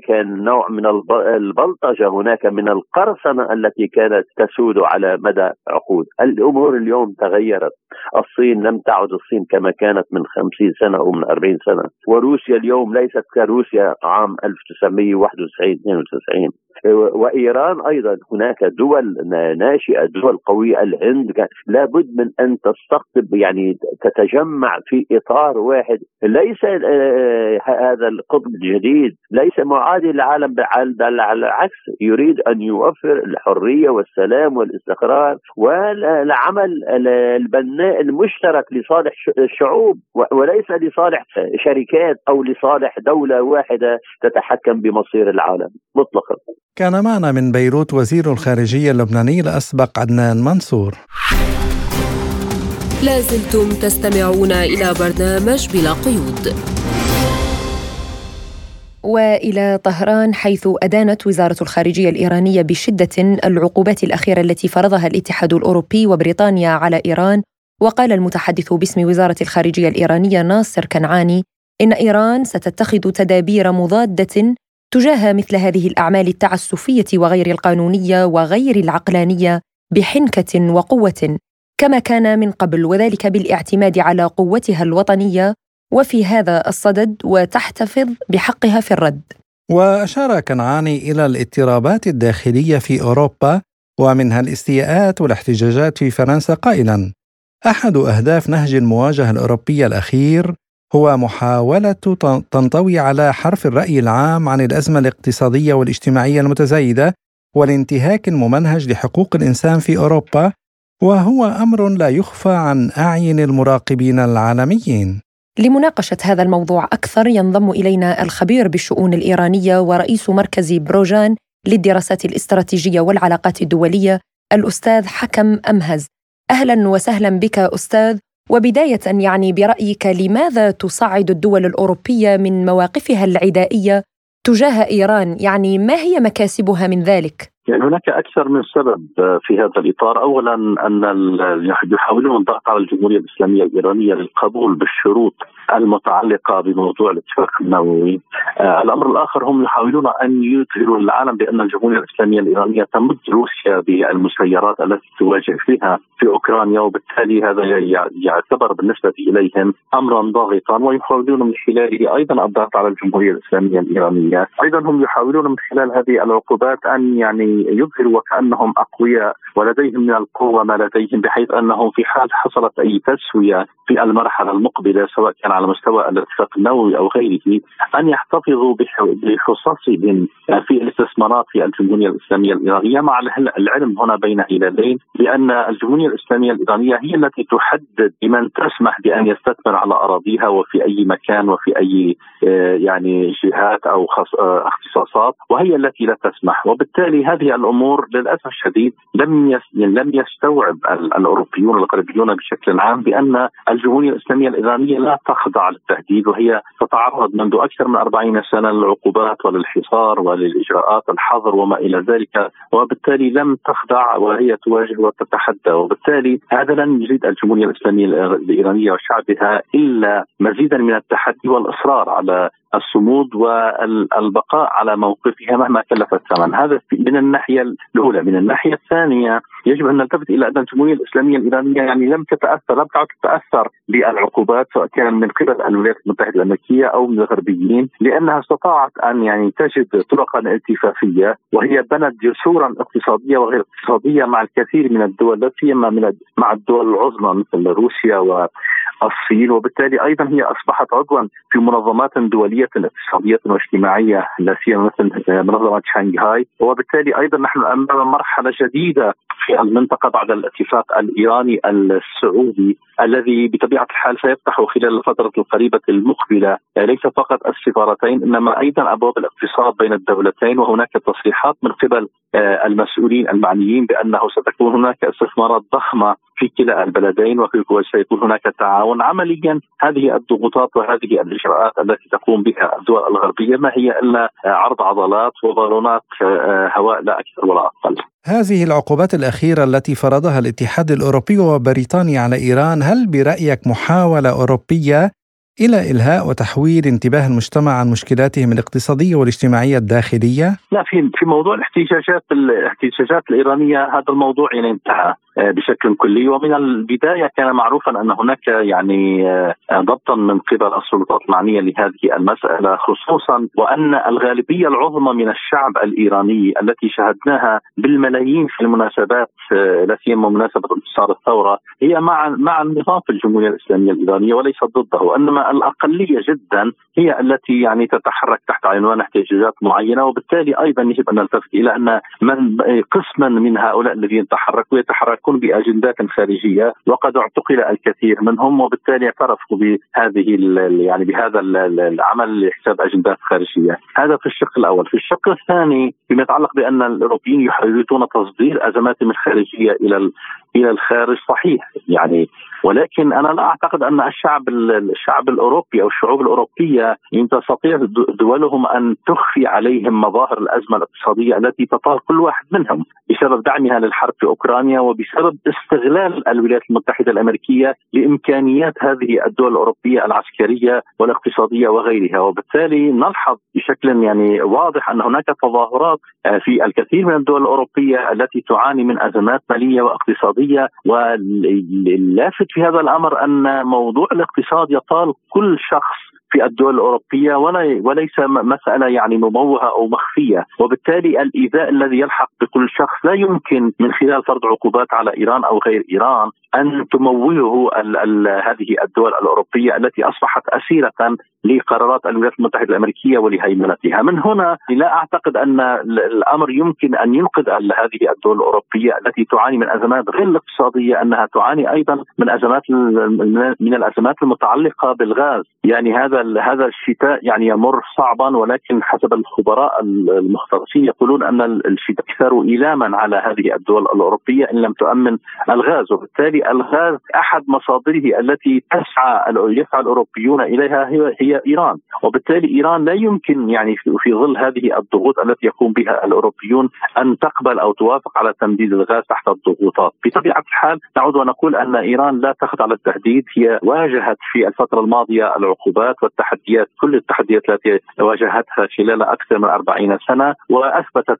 كان نوع من البلطجة هناك من القرصنة التي كانت تسود على مدى عقود. الأمور اليوم تغيرت. الصين لم تعد الصين كما كانت من خمسين سنة أو من أربعين سنة. وروسيا اليوم ليست كروسيا عام 1991 92 وإيران أيضا هناك دول ناشئة دول قوية. الهند لابد من أن تستقطب يعني تتجمع في إطار واحد. ليس آه، هذا القطب الجديد ليس معادي للعالم بل على العكس يريد أن يوفر الحرية والسلام والاستقرار والعمل البناء المشترك لصالح الشعوب وليس لصالح شركات أو لصالح دولة واحدة تتحكم بمصير العالم مطلقا. كان معنا من بيروت وزير الخارجية اللبناني الأسبق عدنان منصور. لازلتم تستمعون إلى برنامج بلا قيود. وإلى طهران حيث أدانت وزارة الخارجية الإيرانية بشدة العقوبات الأخيرة التي فرضها الاتحاد الأوروبي وبريطانيا على إيران. وقال المتحدث باسم وزارة الخارجية الإيرانية ناصر كنعاني إن إيران ستتخذ تدابير مضادة تجاه مثل هذه الأعمال التعسفية وغير القانونية وغير العقلانية بحنكة وقوة كما كان من قبل وذلك بالاعتماد على قوتها الوطنية وفي هذا الصدد وتحتفظ بحقها في الرد. وأشار كنعاني إلى الاضطرابات الداخلية في أوروبا ومنها الاستياءات والاحتجاجات في فرنسا قائلا: أحد أهداف نهج المواجهة الأوروبية الأخير هو محاولة تنطوي على حرف الرأي العام عن الأزمة الاقتصادية والاجتماعية المتزايدة والانتهاك الممنهج لحقوق الإنسان في أوروبا وهو أمر لا يخفى عن أعين المراقبين العالميين. لمناقشة هذا الموضوع أكثر ينضم إلينا الخبير بالشؤون الإيرانية ورئيس مركز بروجان للدراسات الاستراتيجية والعلاقات الدولية الأستاذ حكم أمهز. أهلا وسهلا بك أستاذ وبداية يعني برأيك لماذا تصعد الدول الأوروبية من مواقفها العدائية تجاه إيران؟ يعني ما هي مكاسبها من ذلك؟ يعني هناك أكثر من سبب في هذا الإطار، اولا أن يحاولون الضغط على الجمهورية الإسلامية الإيرانية للقبول بالشروط المتعلقة بموضوع الاتفاق النووي. آه الأمر الآخر هم يحاولون أن يظهروا للعالم بأن الجمهورية الإسلامية الإيرانية تمد روسيا بالمسيرات التي تواجه فيها في أوكرانيا وبالتالي هذا يعتبر بالنسبة إليهم امرا ضاغطا ويحاولون من خلاله أيضا الضغط على الجمهورية الإسلامية الإيرانية، أيضا هم يحاولون من خلال هذه العقوبات أن يعني يظهروا وكأنهم أقوياء ولديهم من القوة ما لديهم بحيث أنهم في حال حصلت أي تسوية في المرحلة المقبلة سواء كان على مستوى الاتفاق النووي أو غيره أن يحتفظوا بحصصهم في الاستثمارات في الجمهورية الإسلامية الإيرانية مع العلم هنا بين هلالين بأن الجمهورية الإسلامية الإيرانية هي التي تحدد لمن تسمح بأن يستثمر على أراضيها وفي أي مكان وفي أي آه، يعني جهات أو آه، اختصاصات وهي التي لا تسمح. وبالتالي هذه الأمور للأسف الشديد لم لم يستوعب الأوروبيون الغربيون بشكل عام بأن الجمهورية الإسلامية الإيرانية لا تخضع للتهديد وهي تتعرض منذ أكثر من 40 سنة للعقوبات وللحصار وللإجراءات الحظر وما إلى ذلك وبالتالي لم تخضع وهي تواجه وتتحدى وبالتالي هذا لن يزيد الجمهورية الإسلامية الإيرانية وشعبها إلا مزيدا من التحدي والإصرار على الصمود والبقاء على موقفها مهما كلف الثمن. هذا من الناحية الأولى. من الناحية الثانية يجب أن نلتفت إلى أن الجمهوريه الاسلاميه الايرانيه يعني لم تتأثر لم تعد تتأثر بالعقوبات سواء كان من قبل الولايات المتحدة الأمريكية أو من الغربيين لأنها استطاعت أن يعني تجد طرقا التفافية وهي بنت جسورا اقتصادية وغير اقتصادية مع الكثير من الدول لا سيما مع الدول العظمى مثل روسيا و الصين وبالتالي أيضا هي أصبحت عضوا في منظمات دولية اقتصادية واجتماعية لا سيما مثل منظمة شانغهاي وبالتالي أيضا نحن امام مرحلة جديدة في المنطقة بعد الاتفاق الإيراني السعودي الذي بطبيعة الحال سيفتح خلال الفترة القريبة المقبلة ليس فقط السفارتين إنما أيضا أبواب الاقتصاد بين الدولتين وهناك تصريحات من قبل آه، المسؤولين المعنيين بأنه ستكون هناك استثمارات ضخمة في كلا البلدين وسيكون هناك تعاون عمليا هذه الضغوطات وهذه الإجراءات التي تقوم بها الدول الغربية ما هي إلا عرض عضلات وبالونات آه، هواء لا أكثر ولا أقل. هذه العقوبات الأخيرة التي فرضها الاتحاد الأوروبي وبريطانيا على إيران هل برأيك محاولة أوروبية إلى إلهاء وتحويل انتباه المجتمع عن مشكلاتهم الاقتصادية والاجتماعية الداخلية؟ لا في في موضوع الاحتجاجات الاحتجاجات الإيرانية هذا الموضوع يعني انتهى بشكل كلي. ومن البداية كان معروفا أن هناك يعني آه، ضبطا من قبل السلطات المعنيه لهذه المسألة خصوصا وأن الغالبية العظمى من الشعب الإيراني التي شاهدناها بالملايين في المناسبات آه، لا سيما مناسبة انتصار الثورة هي مع مع النظام في الجمهورية الإسلامية الإيرانية وليست ضده وإنما الأقلية جدا هي التي يعني تتحرك تحت عنوان احتجاجات معينة. وبالتالي أيضا يجب أن نلتفت إلى أن من قسما من هؤلاء الذين تحركوا يتحركون بأجندات خارجية وقد اعتقل الكثير منهم وبالتالي اعترفوا بهذه يعني بهذا العمل لحساب أجندات خارجية. هذا في الشق الأول. في الشق الثاني فيما يتعلق بأن الأوروبيين يحاولون تصدير ازماتهم الخارجيه إلى إلى الخارج صحيح. يعني ولكن أنا لا أعتقد أن الشعب الشعب الأوروبي أو الشعوب الأوروبية تستطيع دولهم أن تخفي عليهم مظاهر الأزمة الاقتصادية التي تطال كل واحد منهم بسبب دعمها للحرب في أوكرانيا وبسبب استغلال الولايات المتحدة الأمريكية لإمكانيات هذه الدول الأوروبية العسكرية والاقتصادية وغيرها. وبالتالي نلحظ بشكل يعني واضح أن هناك تظاهرات آه، في الكثير من الدول الأوروبية التي تعاني من أزمات مالية واقتصادية واللافت في هذا الأمر أن موضوع الاقتصاد يطال كل شخص في الدول الأوروبية ولا وليس مسألة يعني مموهه أو مخفية، وبالتالي الإيذاء الذي يلحق بكل شخص لا يمكن من خلال فرض عقوبات على إيران أو غير إيران. أن تموهه ال ال هذه الدول الأوروبية التي أصبحت أسيرة لقرارات الولايات المتحدة الأمريكية ولهيمنتها، من هنا لا أعتقد أن الأمر يمكن أن ينقذ هذه الدول الأوروبية التي تعاني من أزمات غير الاقتصادية أنها تعاني أيضا من أزمات من الأزمات المتعلقة بالغاز، يعني هذا هذا الشتاء يعني يمر صعبا ولكن حسب الخبراء المختصين يقولون أن الشتاء أكثر إيلاما على هذه الدول الأوروبية إن لم تؤمن الغاز، وبالتالي الغاز أحد مصادره التي تسعى يسعى الأوروبيون إليها هي هي إيران. وبالتالي إيران لا يمكن يعني في ظل هذه الضغوط التي يقوم بها الأوروبيون أن تقبل أو توافق على تمديد الغاز تحت الضغوطات. بطبيعة الحال نعود ونقول أن إيران لا تخضع للتهديد. هي واجهت في الفترة الماضية العقوبات والتحديات. كل التحديات التي واجهتها خلال أكثر من 40 سنة وأثبتت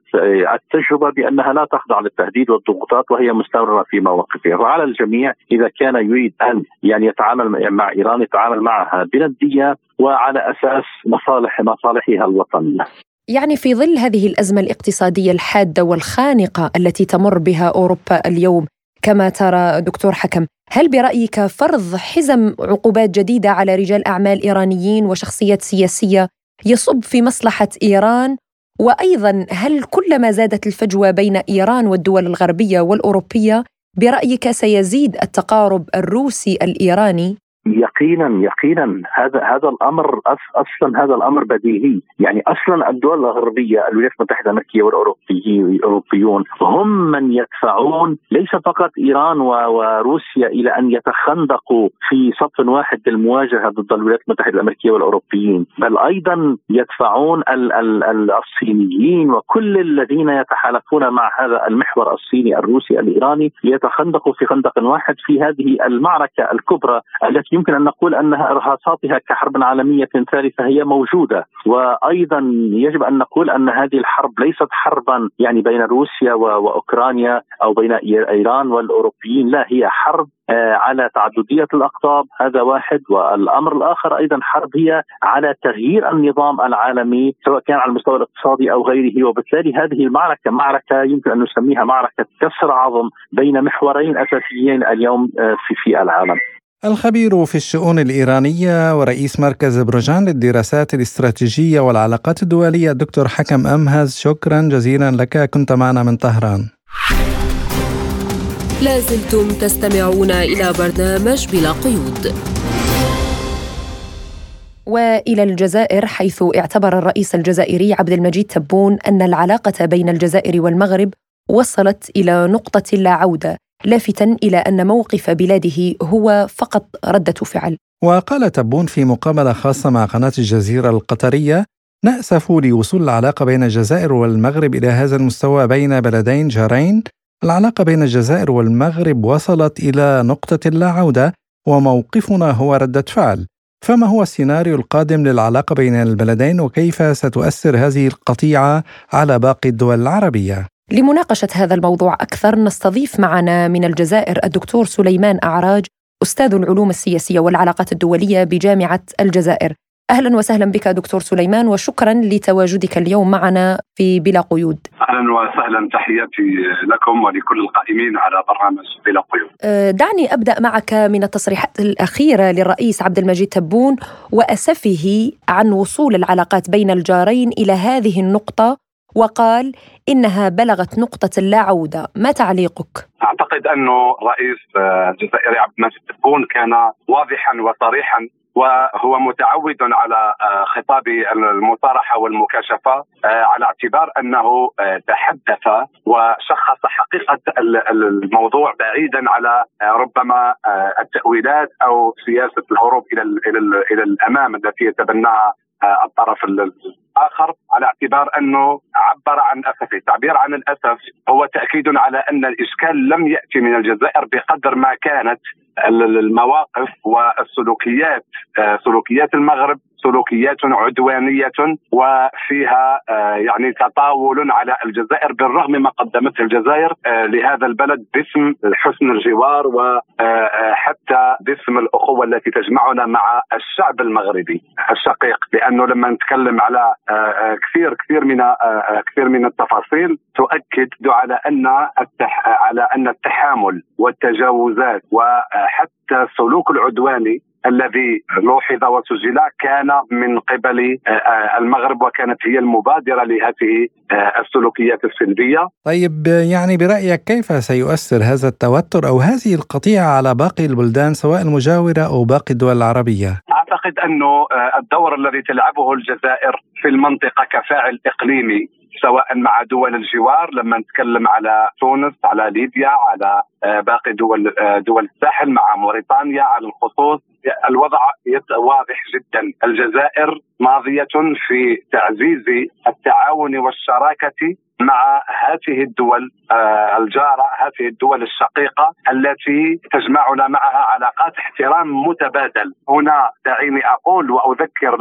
التجربة بأنها لا تخضع للتهديد والضغوطات وهي مستمرة في مواقفها. وعلى الجميع إذا كان يريد أن يعني يتعامل مع إيران يتعامل معها بندية وعلى أساس مصالح مصالحها الوطنية. يعني في ظل هذه الأزمة الاقتصادية الحادة والخانقة التي تمر بها أوروبا اليوم كما ترى دكتور حكم، هل برأيك فرض حزم عقوبات جديدة على رجال أعمال إيرانيين وشخصيات سياسية يصب في مصلحة إيران وأيضا هل كلما زادت الفجوة بين إيران والدول الغربية والأوروبية برأيك سيزيد التقارب الروسي الإيراني؟ يقينا يقينا هذا هذا الأمر أصلا هذا الأمر بديهي. يعني أصلا الدول الغربية الولايات المتحدة الأمريكية والاوروبيون هم من يدفعون ليس فقط إيران وروسيا إلى أن يتخندقوا في صف واحد للمواجهة ضد الولايات المتحدة الأمريكية والأوروبيين بل أيضا يدفعون ال ال الصينيين وكل الذين يتحالفون مع هذا المحور الصيني الروسي الإيراني ليتخندقوا في خندق واحد في هذه المعركة الكبرى التي يمكن أن نقول انها إرهاصاتها كحرب عالمية ثالثة هي موجودة. وأيضا يجب أن نقول أن هذه الحرب ليست حربا يعني بين روسيا وأوكرانيا أو بين إيران والأوروبيين. لا هي حرب آه، على تعددية الأقطاب. هذا واحد. والأمر الآخر أيضا حرب هي على تغيير النظام العالمي سواء كان على المستوى الاقتصادي أو غيره. وبالتالي هذه المعركة معركة يمكن أن نسميها معركة كسر عظم بين محورين أساسيين اليوم آه، في في العالم. الخبير في الشؤون الإيرانية ورئيس مركز بروجان للدراسات الاستراتيجية والعلاقات الدولية الدكتور حكم أمهز شكرا جزيلا لك كنت معنا من طهران. لازلتم تستمعون إلى برنامج بلا قيود. وإلى الجزائر حيث اعتبر الرئيس الجزائري عبد المجيد تبون أن العلاقة بين الجزائر والمغرب وصلت إلى نقطة لا عودة. لافتا إلى أن موقف بلاده هو فقط ردة فعل. وقال تبون في مقابلة خاصة مع قناة الجزيرة القطرية: ناسف لوصول العلاقة بين الجزائر والمغرب إلى هذا المستوى بين بلدين جارين. العلاقة بين الجزائر والمغرب وصلت إلى نقطة لا عودة وموقفنا هو ردة فعل. فما هو السيناريو القادم للعلاقة بين البلدين وكيف ستؤثر هذه القطيعة على باقي الدول العربية؟ لمناقشة هذا الموضوع أكثر نستضيف معنا من الجزائر الدكتور سليمان أعراج أستاذ العلوم السياسية والعلاقات الدولية بجامعة الجزائر أهلا وسهلا بك دكتور سليمان وشكرا لتواجدك اليوم معنا في بلا قيود. أهلا وسهلا تحياتي لكم ولكل القائمين على برنامج بلا قيود. أه، دعني أبدأ معك من التصريحات الأخيرة للرئيس عبد المجيد تبون وأسفه عن وصول العلاقات بين الجارين إلى هذه النقطة وقال إنها بلغت نقطة لا عودة ما تعليقك؟ أعتقد أنه رئيس الجزائري عبد المجيد تبون كان واضحا وصريحا وهو متعود على آه، خطاب المصارحة والمكاشفة آه، على اعتبار آه، تحدث وشخص حقيقة الموضوع بعيدا على ربما التأويلات أو سياسة الهروب إلى إلى الأمام التي يتبناها الطرف الآخر على اعتبار أنه عبر عن أسفه، التعبير عن الأسف هو تأكيد على أن الإشكال لم يأتي من الجزائر بقدر ما كانت المواقف والسلوكيات سلوكيات المغرب سلوكيات عدوانية وفيها آه، يعني تطاول على الجزائر بالرغم ما قدمته الجزائر آه، لهذا البلد باسم حسن الجوار وحتى آه، باسم الأخوة التي تجمعنا مع الشعب المغربي الشقيق. لأنه لما نتكلم على كثير كثير من كثير من التفاصيل تؤكد على أن على أن التحامل والتجاوزات وحتى السلوك العدواني الذي لوحظ وسجل كان من قبل آه، آه، المغرب وكانت هي المبادرة لهذه آه، السلوكيات السلبيه. طيب يعني برأيك كيف سيؤثر هذا التوتر أو هذه القطيعة على باقي البلدان سواء المجاورة أو باقي الدول العربية؟ أعتقد أنه الدور الذي تلعبه الجزائر في المنطقة كفاعل إقليمي سواء مع دول الجوار لما نتكلم على تونس على ليبيا على باقي دول دول الساحل مع موريتانيا على الخصوص. الوضع واضح جدا. الجزائر ماضية في تعزيز التعاون والشراكة مع هذه الدول آه، الجارة هذه الدول الشقيقة التي تجمعنا معها علاقات احترام متبادل. هنا دعيني أقول وأذكر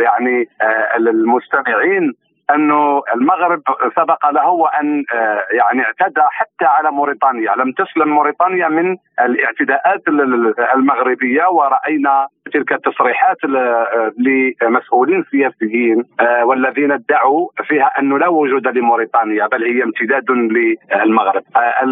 يعني آه، المستمعين أنه المغرب سبق له وان آه، يعني اعتدى حتى على موريتانيا، لم تسلم موريتانيا من الاعتداءات المغربية ورأينا تلك التصريحات لمسؤولين سياسيين آه، والذين ادعوا فيها انه لا وجود لموريتانيا بل هي امتداد للمغرب. آه،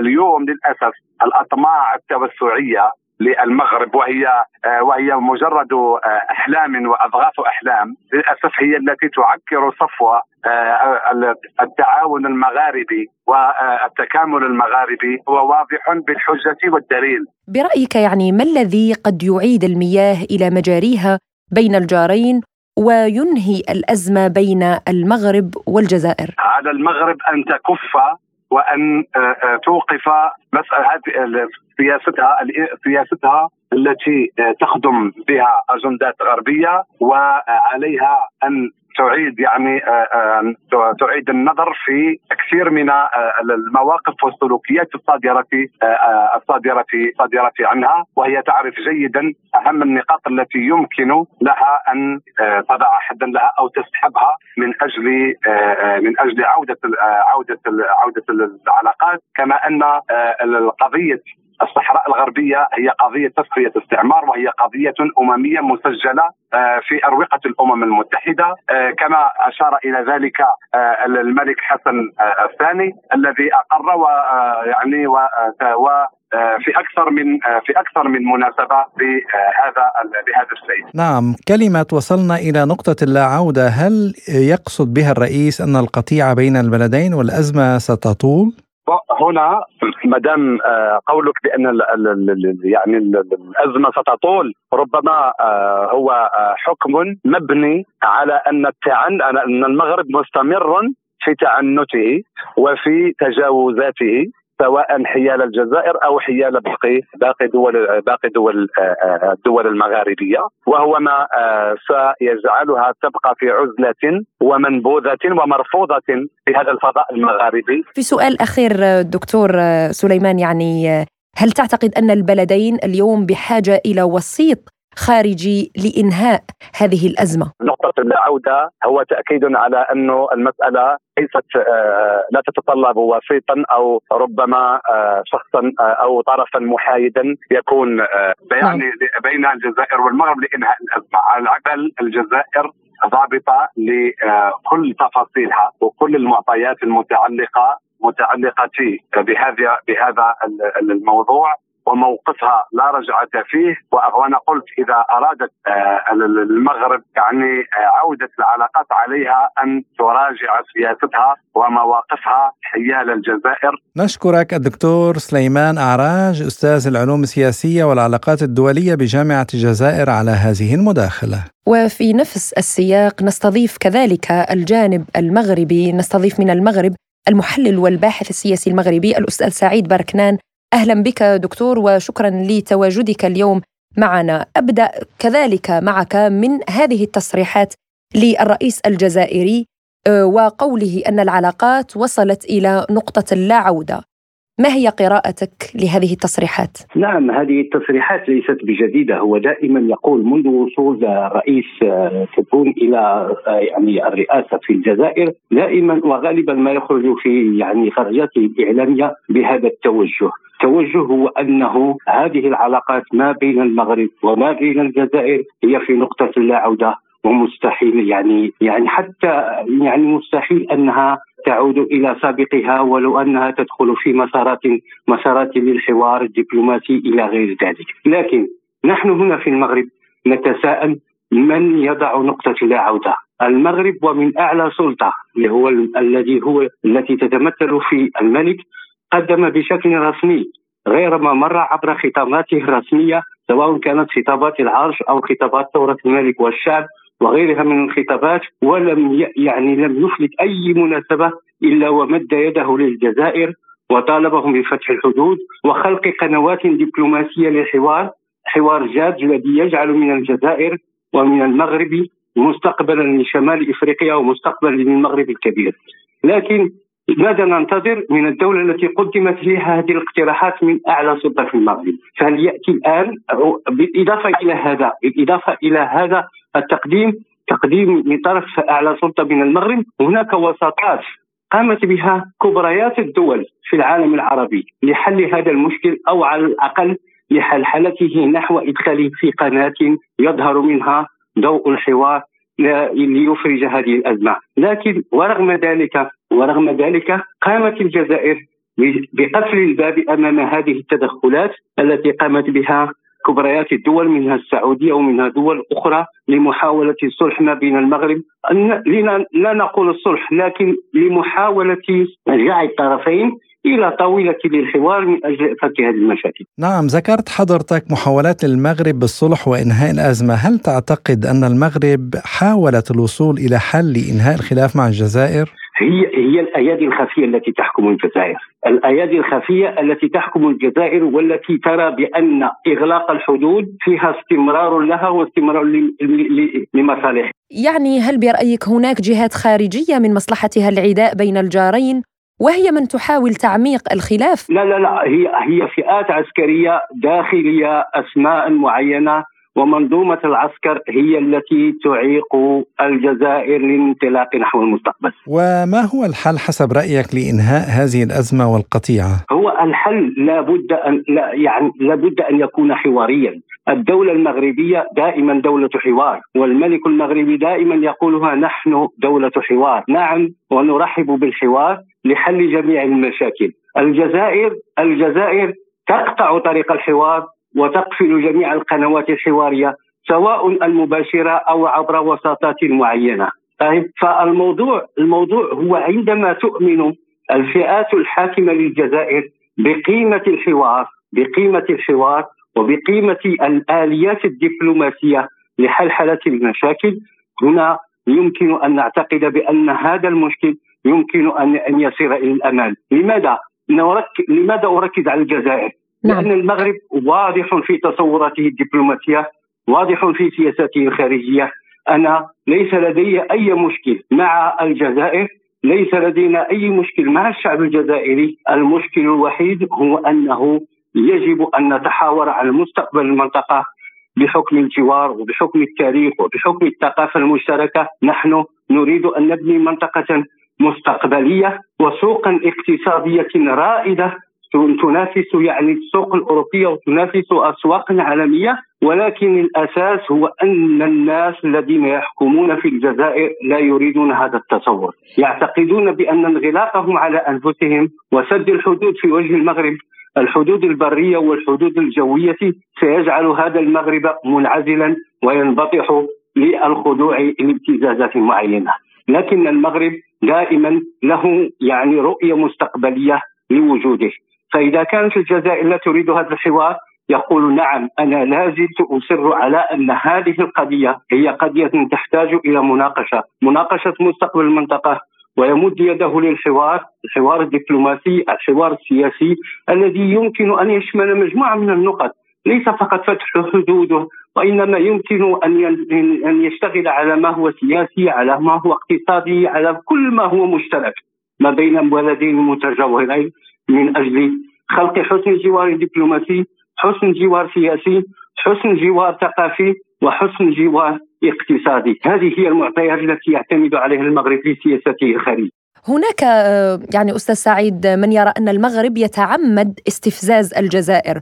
اليوم للأسف الأطماع التوسعية للمغرب وهي آه، وهي مجرد آه، أحلام وأضغاث أحلام للأسف هي التي تعكر صفو آه، التعاون المغاربي والتكامل المغاربي هو واضح بالحجة والدليل. برأيك يعني ما الذي قد يعيد المياه إلى مجاريها بين الجارين وينهي الأزمة بين المغرب والجزائر؟ على المغرب أن تكف وأن توقف مسألة سياستها سياستها التي تخدم بها أجندات غربية وعليها أن تعيد يعني تعيد النظر في كثير من المواقف والسلوكيات الصادرة الصادرة الصادره عنها. وهي تعرف جيدا أهم النقاط التي يمكن لها أن تضع حدا لها أو تسحبها من أجل من أجل عودة عودة عودة العلاقات. كما أن قضيه الصحراء الغربية هي قضية تسخية استعمار وهي قضية أممية مسجلة آه، في أروقة الأمم المتحدة آه، كما أشار إلى ذلك آه، الملك حسن الثاني الذي أقر ويعني و في أكثر من في أكثر من مناسبة بهذا بهذا الشيء. نعم، كلمة وصلنا إلى نقطة اللا عودة، هل يقصد بها الرئيس أن القطيعه بين البلدين والأزمة ستطول؟ هنا ما دام آه، قولك بأن ال ال يعني الأزمة ستطول. ربما آه، هو آه، حكم مبني على أن التعن أن المغرب مستمر في تعنته وفي تجاوزاته. سواء حيال الجزائر أو حيال باقي باقي دول باقي دول آه، الدول المغاربية وهو ما آه، سيجعلها تبقى في عزلة ومنبوذة ومرفوضة في هذا الفضاء المغاربي. في سؤال أخير دكتور سليمان يعني هل تعتقد أن البلدين اليوم بحاجة إلى وسيط خارجي لإنهاء هذه الأزمة؟ نقطة العودة هو تأكيد على انه المسألة ليست آه، لا تتطلب وسيطا أو ربما آه، شخصا آه، أو طرفا محايدا يكون يعني بين الجزائر والمغرب لإنهاء الأزمة. على العكس الجزائر ضابطة لكل تفاصيلها وكل المعطيات المتعلقة متعلقة بهذا بهذا الموضوع. وموقفها لا رجعة فيه. وأنا قلت إذا أرادت آه، المغرب يعني آه، عودة العلاقات عليها أن تراجع سياستها ومواقفها حيال الجزائر. نشكرك الدكتور سليمان أعراج أستاذ العلوم السياسية والعلاقات الدولية بجامعة الجزائر على هذه المداخلة. وفي نفس السياق نستضيف كذلك الجانب المغربي نستضيف من المغرب المحلل والباحث السياسي المغربي الأستاذ سعيد بركنان أهلا بك دكتور وشكرا لتواجدك اليوم معنا. أبدأ كذلك معك من هذه التصريحات للرئيس الجزائري آه، وقوله أن العلاقات وصلت إلى نقطة لا عودة. ما هي قراءتك لهذه التصريحات؟ نعم هذه التصريحات ليست بجديدة. هو دائما يقول منذ وصول رئيس آه، تبون إلى آه، يعني الرئاسة في الجزائر دائما وغالبا ما يخرج في يعني خرجاته الاعلاميه بهذا التوجه. التوجه هو أنه هذه العلاقات ما بين المغرب وما بين الجزائر هي في نقطة لا عوده ومستحيل يعني يعني حتى يعني مستحيل أنها تعود إلى سابقها ولو أنها تدخل في مسارات مسارات للحوار الدبلوماسي إلى غير ذلك، لكن نحن هنا في المغرب نتساءل من يضع نقطة لا عودة المغرب ومن أعلى سلطة اللي هو الذي هو التي تتمثل في الملك قدم بشكل رسمي غير ما مر عبر خطاباته الرسمية سواء كانت خطابات العرش أو خطابات ثورة الملك والشعب وغيرها من الخطابات ولم يعني لم يفلت أي مناسبة إلا ومد يده للجزائر وطالبهم بفتح الحدود وخلق قنوات دبلوماسية للحوار حوار جاد الذي يجعل من الجزائر ومن المغرب مستقبلا لشمال إفريقيا ومستقبلا للمغرب الكبير. لكن ماذا ننتظر من الدولة التي قدمت لها هذه الاقتراحات من أعلى سلطة في المغرب. فهل يأتي الآن؟ بالإضافة إلى هذا بالإضافة إلى هذا التقديم تقديم من طرف أعلى سلطة من المغرب هناك وساطات قامت بها كبريات الدول في العالم العربي لحل هذا المشكل أو على الأقل لحلحلته نحو إدخاله في قناة يظهر منها ضوء الحوار ليفرج هذه الأزمة، لكن ورغم ذلك ورغم ذلك قامت الجزائر بقفل الباب أمام هذه التدخلات التي قامت بها كبريات الدول منها السعودية ومنها دول أخرى لمحاولة الصلح ما بين المغرب لا نقول الصلح لكن لمحاولة جعل الطرفين إلى طاولة للحوار من أجل فك هذه المشاكل. نعم ذكرت حضرتك محاولات المغرب بالصلح وإنهاء الأزمة، هل تعتقد أن المغرب حاولت الوصول إلى حل لإنهاء الخلاف مع الجزائر؟ هي هي الأيادي الخفية التي تحكم الجزائر، الأيادي الخفية التي تحكم الجزائر والتي ترى بأن إغلاق الحدود فيها استمرار لها واستمرار لمصالحها. يعني هل برأيك هناك جهات خارجية من مصلحتها العداء بين الجارين وهي من تحاول تعميق الخلاف؟ لا لا لا هي هي فئات عسكرية داخلية أسماء معينة ومنظومة العسكر هي التي تعيق الجزائر للانطلاق نحو المستقبل. وما هو الحل حسب رأيك لإنهاء هذه الأزمة والقطيعة؟ هو الحل لابد أن لا يعني لابد أن يكون حواريا. الدولة المغربية دائما دولة حوار والملك المغربي دائما يقولها نحن دولة حوار. نعم ونرحب بالحوار لحل جميع المشاكل. الجزائر الجزائر تقطع طريق الحوار وتقفل جميع القنوات الحوارية سواء المباشرة أو عبر وساطات معينة طيب فالموضوع الموضوع هو عندما تؤمن الفئات الحاكمة للجزائر بقيمة الحوار بقيمة الحوار وبقيمة الآليات الدبلوماسية لحلحله المشاكل هنا يمكن أن نعتقد بأن هذا المشكل يمكن أن أن يصير إلى الأمام، لماذا؟ لماذا أركز على الجزائر؟ نعم. لأن المغرب واضح في تصوراته الدبلوماسية واضح في سياساته الخارجية. أنا ليس لدي أي مشكل مع الجزائر ليس لدينا أي مشكل مع الشعب الجزائري. المشكل الوحيد هو أنه يجب أن نتحاور عن مستقبل المنطقة بحكم الجوار وبحكم التاريخ وبحكم الثقافة المشتركة. نحن نريد أن نبني منطقة مستقبلية وسوقا اقتصادية رائدة تنافس يعني السوق الأوروبية وتنافس أسواق عالميه ولكن الأساس هو أن الناس الذين يحكمون في الجزائر لا يريدون هذا التصور، يعتقدون بأن انغلاقهم على أنفسهم وسد الحدود في وجه المغرب الحدود البرية والحدود الجوية سيجعل هذا المغرب منعزلا وينبطح للخضوع لابتزازات معينة، لكن المغرب دائما له يعني رؤية مستقبلية لوجوده. فإذا كانت الجزائر لا تريد هذا الحوار يقول نعم أنا لا زلت أصر على أن هذه القضية هي قضية تحتاج إلى مناقشة. مناقشة مستقبل المنطقة ويمد يده للحوار الحوار الدبلوماسي الحوار السياسي الذي يمكن أن يشمل مجموعة من النقط ليس فقط فتح حدوده وإنما يمكن أن أن يشتغل على ما هو سياسي على ما هو اقتصادي على كل ما هو مشترك ما بين بلدين متجاورين من أجل خلق حسن جوار دبلوماسي، حسن جوار سياسي، حسن جوار ثقافي، وحسن جوار اقتصادي، هذه هي المعطيات التي يعتمد عليها المغرب في سياسته الخارجية. هناك آه، يعني أستاذ سعيد من يرى أن المغرب يتعمد استفزاز الجزائر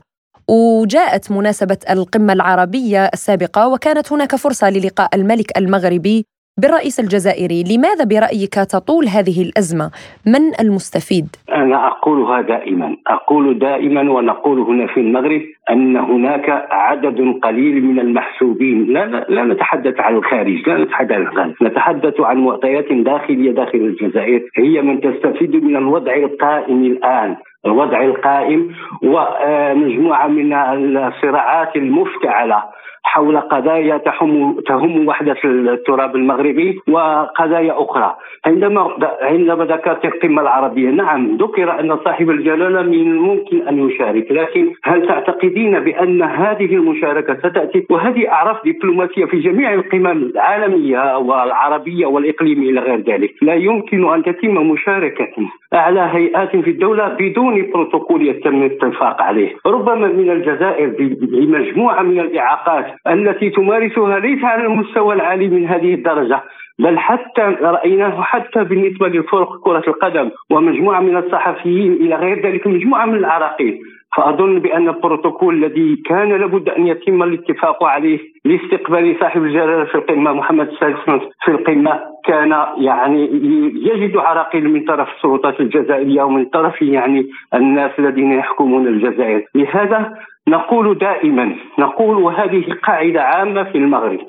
وجاءت مناسبة القمة العربية السابقة وكانت هناك فرصة للقاء الملك المغربي بالرئيس الجزائري لماذا برأيك تطول هذه الأزمة؟ من المستفيد؟ أنا أقولها دائما أقول دائما ونقول هنا في المغرب أن هناك عدد قليل من المحسوبين لا, لا, نتحدث عن الخارج لا نتحدث عن الخارج نتحدث عن معطيات داخلية داخل الجزائر هي من تستفيد من الوضع القائم الآن الوضع القائم ومجموعة من الصراعات المفتعلة حول قضايا تهم تهم وحدة التراب المغربي وقضايا أخرى. عندما عندما ذكرت القمة العربية نعم ذكر أن صاحب الجلالة من الممكن أن يشارك لكن هل تعتقدين بأن هذه المشاركة ستأتي؟ وهذه أعراف دبلوماسية في جميع القمم العالمية والعربية والإقليمية إلى غير ذلك. لا يمكن أن تتم مشاركة اعلى هيئات في الدولة بدون بروتوكول يتم الاتفاق عليه. ربما من الجزائر بمجموعة من الإعاقات التي تمارسها ليس على المستوى العالي من هذه الدرجة بل حتى رأيناه حتى بالنسبة لفرق كرة القدم ومجموعة من الصحفيين إلى غير ذلك مجموعة من العراقيل فأظن بأن البروتوكول الذي كان لابد أن يتم الاتفاق عليه لاستقبال صاحب الجلالة في القمة محمد السادس في القمة كان يعني يجد عراقيل من طرف السلطات الجزائرية ومن طرف يعني الناس الذين يحكمون الجزائر. لهذا نقول دائما نقول وهذه قاعدة عامة في المغرب.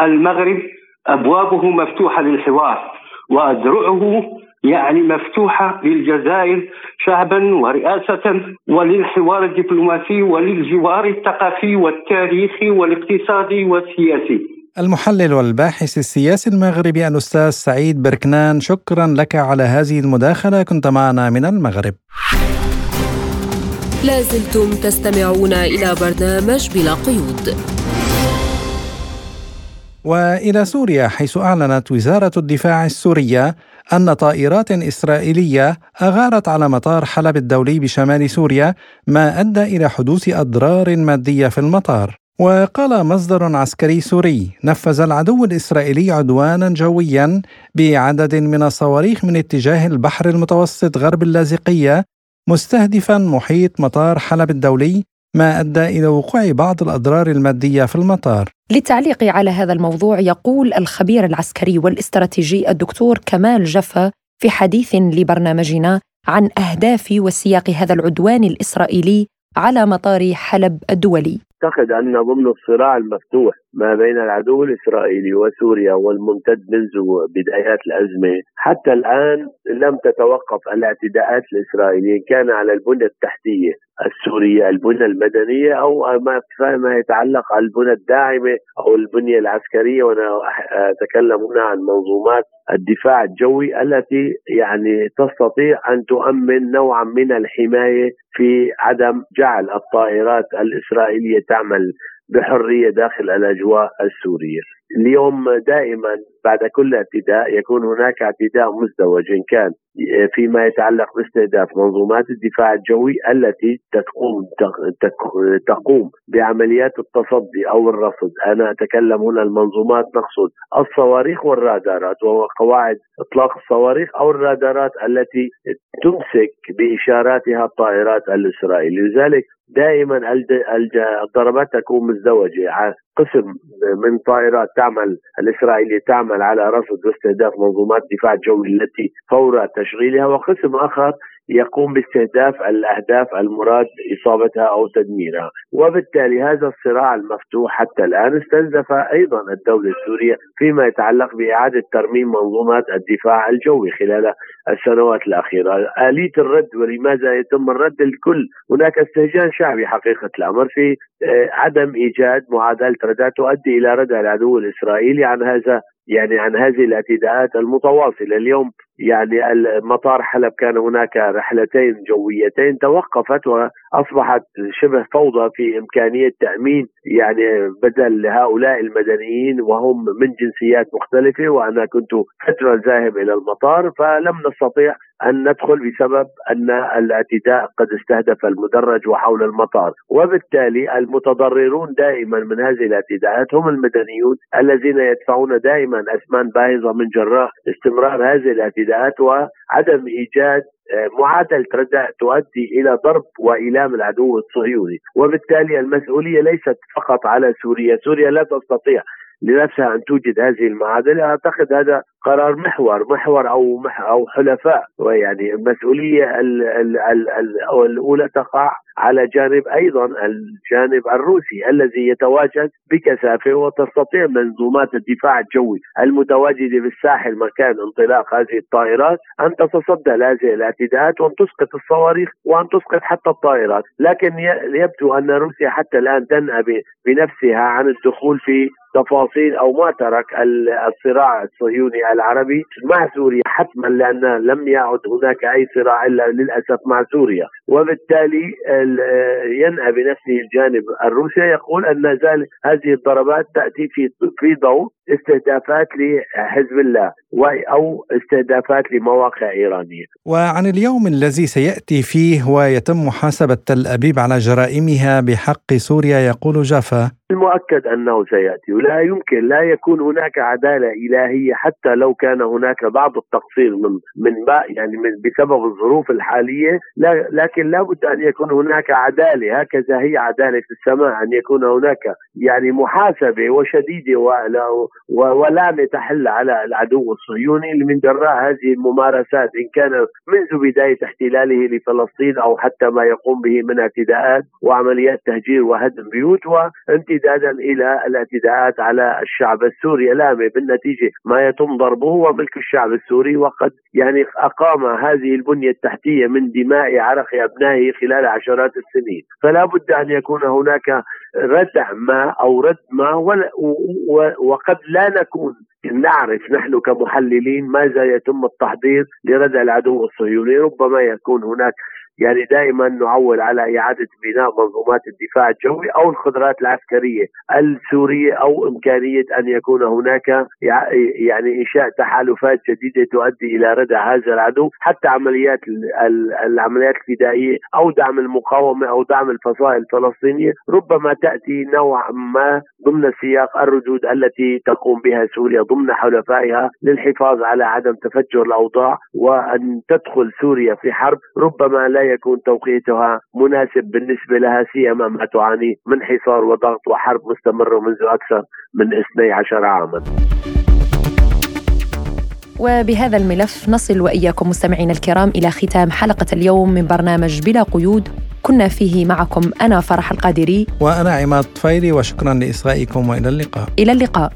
المغرب أبوابه مفتوحة للحوار وأذرعه يعني مفتوحة للجزائر شعبا ورئاسة وللحوار الدبلوماسي وللجوار الثقافي والتاريخي والاقتصادي والسياسي. المحلل والباحث السياسي المغربي الأستاذ سعيد بركنان شكرا لك على هذه المداخلة كنت معنا من المغرب. لازلتم تستمعون إلى برنامج بلا قيود. وإلى سوريا حيث أعلنت وزارة الدفاع السورية أن طائرات إسرائيلية أغارت على مطار حلب الدولي بشمال سوريا ما أدى إلى حدوث أضرار مادية في المطار. وقال مصدر عسكري سوري نفذ العدو الإسرائيلي عدوانا جويا بعدد من الصواريخ من اتجاه البحر المتوسط غرب اللاذقيه مستهدفا محيط مطار حلب الدولي ما أدى إلى وقوع بعض الأضرار المادية في المطار. للتعليق على هذا الموضوع يقول الخبير العسكري والاستراتيجي الدكتور كمال جفا في حديث لبرنامجنا عن أهداف وسياق هذا العدوان الإسرائيلي على مطار حلب الدولي. أعتقد أن ضمن الصراع المفتوح ما بين العدو الإسرائيلي وسوريا والممتد منذ بدايات الازمه حتى الآن لم تتوقف الاعتداءات الاسرائيليه كان على البنية التحتية السورية البنيه المدنية أو ما يتعلق على البنيه الداعمة أو البنية العسكرية وأنا أتكلم هنا عن منظومات الدفاع الجوي التي يعني تستطيع أن تؤمن نوعا من الحماية في عدم جعل الطائرات الإسرائيلية تعمل بحرية داخل الأجواء السورية. اليوم دائما بعد كل اعتداء يكون هناك اعتداء مزدوج إن كان فيما يتعلق باستهداف منظومات الدفاع الجوي التي تقوم تقوم بعمليات التصدي أو الرصد، أنا أتكلم هنا المنظومات نقصد الصواريخ والرادارات وهو قواعد إطلاق الصواريخ أو الرادارات التي تمسك بإشاراتها الطائرات الإسرائيلية، لذلك دائما الضربات تكون مزدوجة. قسم من طائرات تعمل الإسرائيلية تعمل على رصد واستهداف منظومات الدفاع الجوي التي فور تشغيلها وقسم آخر يقوم باستهداف الأهداف المراد اصابتها أو تدميرها، وبالتالي هذا الصراع المفتوح حتى الآن استنزف أيضا الدولة السورية فيما يتعلق بإعادة ترميم منظومات الدفاع الجوي خلال السنوات الأخيرة، آلية الرد ولماذا يتم الرد الكل، هناك استهجان شعبي حقيقة الأمر في آه، عدم إيجاد معادلة ردع تؤدي إلى ردع العدو الإسرائيلي عن هذا يعني عن هذه الاعتداءات المتواصلة. اليوم يعني مطار حلب كان هناك رحلتين جويتين توقفت وأصبحت شبه فوضى في إمكانية تأمين يعني بدل هؤلاء المدنيين وهم من جنسيات مختلفة وأنا كنت فترة ذاهب إلى المطار فلم نستطيع أن ندخل بسبب أن الاعتداء قد استهدف المدرج وحول المطار وبالتالي المتضررون دائما من هذه الاعتداءات هم المدنيون الذين يدفعون دائما اثمان باهظة من جراء استمرار هذه الاعتداءات وعدم إيجاد آه، معادلة ردع تؤدي إلى ضرب وإيلام العدو الصهيوني، وبالتالي المسؤولية ليست فقط على سوريا، سوريا لا تستطيع لنفسها أن توجد هذه المعادلة. أعتقد هذا قرار محور محور أو مح أو حلفاء. ويعني المسؤوليه الأولى تقع على جانب أيضا الجانب الروسي الذي يتواجد بكثافة وتستطيع منظومات الدفاع الجوي المتواجدة بالساحل مكان انطلاق هذه الطائرات أن تتصدى لهذه الاعتداءات وأن تسقط الصواريخ وأن تسقط حتى الطائرات، لكن يبدو أن روسيا حتى الآن تنأى بنفسها عن الدخول في تفاصيل أو ما ترك الصراع الصهيوني العربي مع سوريا حتما لأن لم يعد هناك أي صراع إلا للأسف مع سوريا. وبالتالي ينأى بنفسه الجانب الروسي يقول ذلك هذه الضربات تأتي في في ضوء استهدافات لحزب الله. أو استهدافات لمواقع إيرانية. وعن اليوم الذي سيأتي فيه ويتم محاسبة تل أبيب على جرائمها بحق سوريا يقول جافا المؤكد أنه سيأتي. ولا يمكن لا يكون هناك عدالة إلهية حتى لو كان هناك بعض التقصير من من يعني من بسبب الظروف الحالية. لا لكن لابد أن يكون هناك عدالة. هكذا هي عدالة في السماء أن يكون هناك يعني محاسبة وشديدة ولام تحل على العدو الصهيوني من جراء هذه الممارسات إن كان منذ بداية احتلاله لفلسطين أو حتى ما يقوم به من اعتداءات وعمليات تهجير وهدم بيوت وامتدادا إلى الاعتداءات على الشعب السوري. الآمي بالنتيجة ما يتم ضربه هو ملك الشعب السوري وقد يعني أقام هذه البنية التحتية من دماء عرق أبنائه خلال عشرات السنين. فلا بد أن يكون هناك ردع ما أو رد ما وقد لا نكون نعرف نحن كمحللين ماذا يتم التحضير لردع العدو الصهيوني ربما يكون هناك يعني دائما نعول على إعادة بناء منظومات الدفاع الجوي أو القدرات العسكرية السورية أو إمكانية أن يكون هناك يعني إنشاء تحالفات جديدة تؤدي إلى ردع هذا العدو حتى عمليات العمليات الفدائية أو دعم المقاومة أو دعم الفصائل الفلسطينية ربما تأتي نوعا ما ضمن سياق الردود التي تقوم بها سوريا ضمن حلفائها للحفاظ على عدم تفجر الأوضاع وأن تدخل سوريا في حرب ربما لا يكون توقيتها مناسب بالنسبة لها سيما ما تعاني من حصار وضغط وحرب مستمرة منذ أكثر من 12 عاما. وبهذا الملف نصل وإياكم مستمعينا الكرام إلى ختام حلقة اليوم من برنامج بلا قيود. كنا فيه معكم أنا فرح القادري. وأنا عماد طفيلي وشكرا لإصغائكم وإلى اللقاء. إلى اللقاء.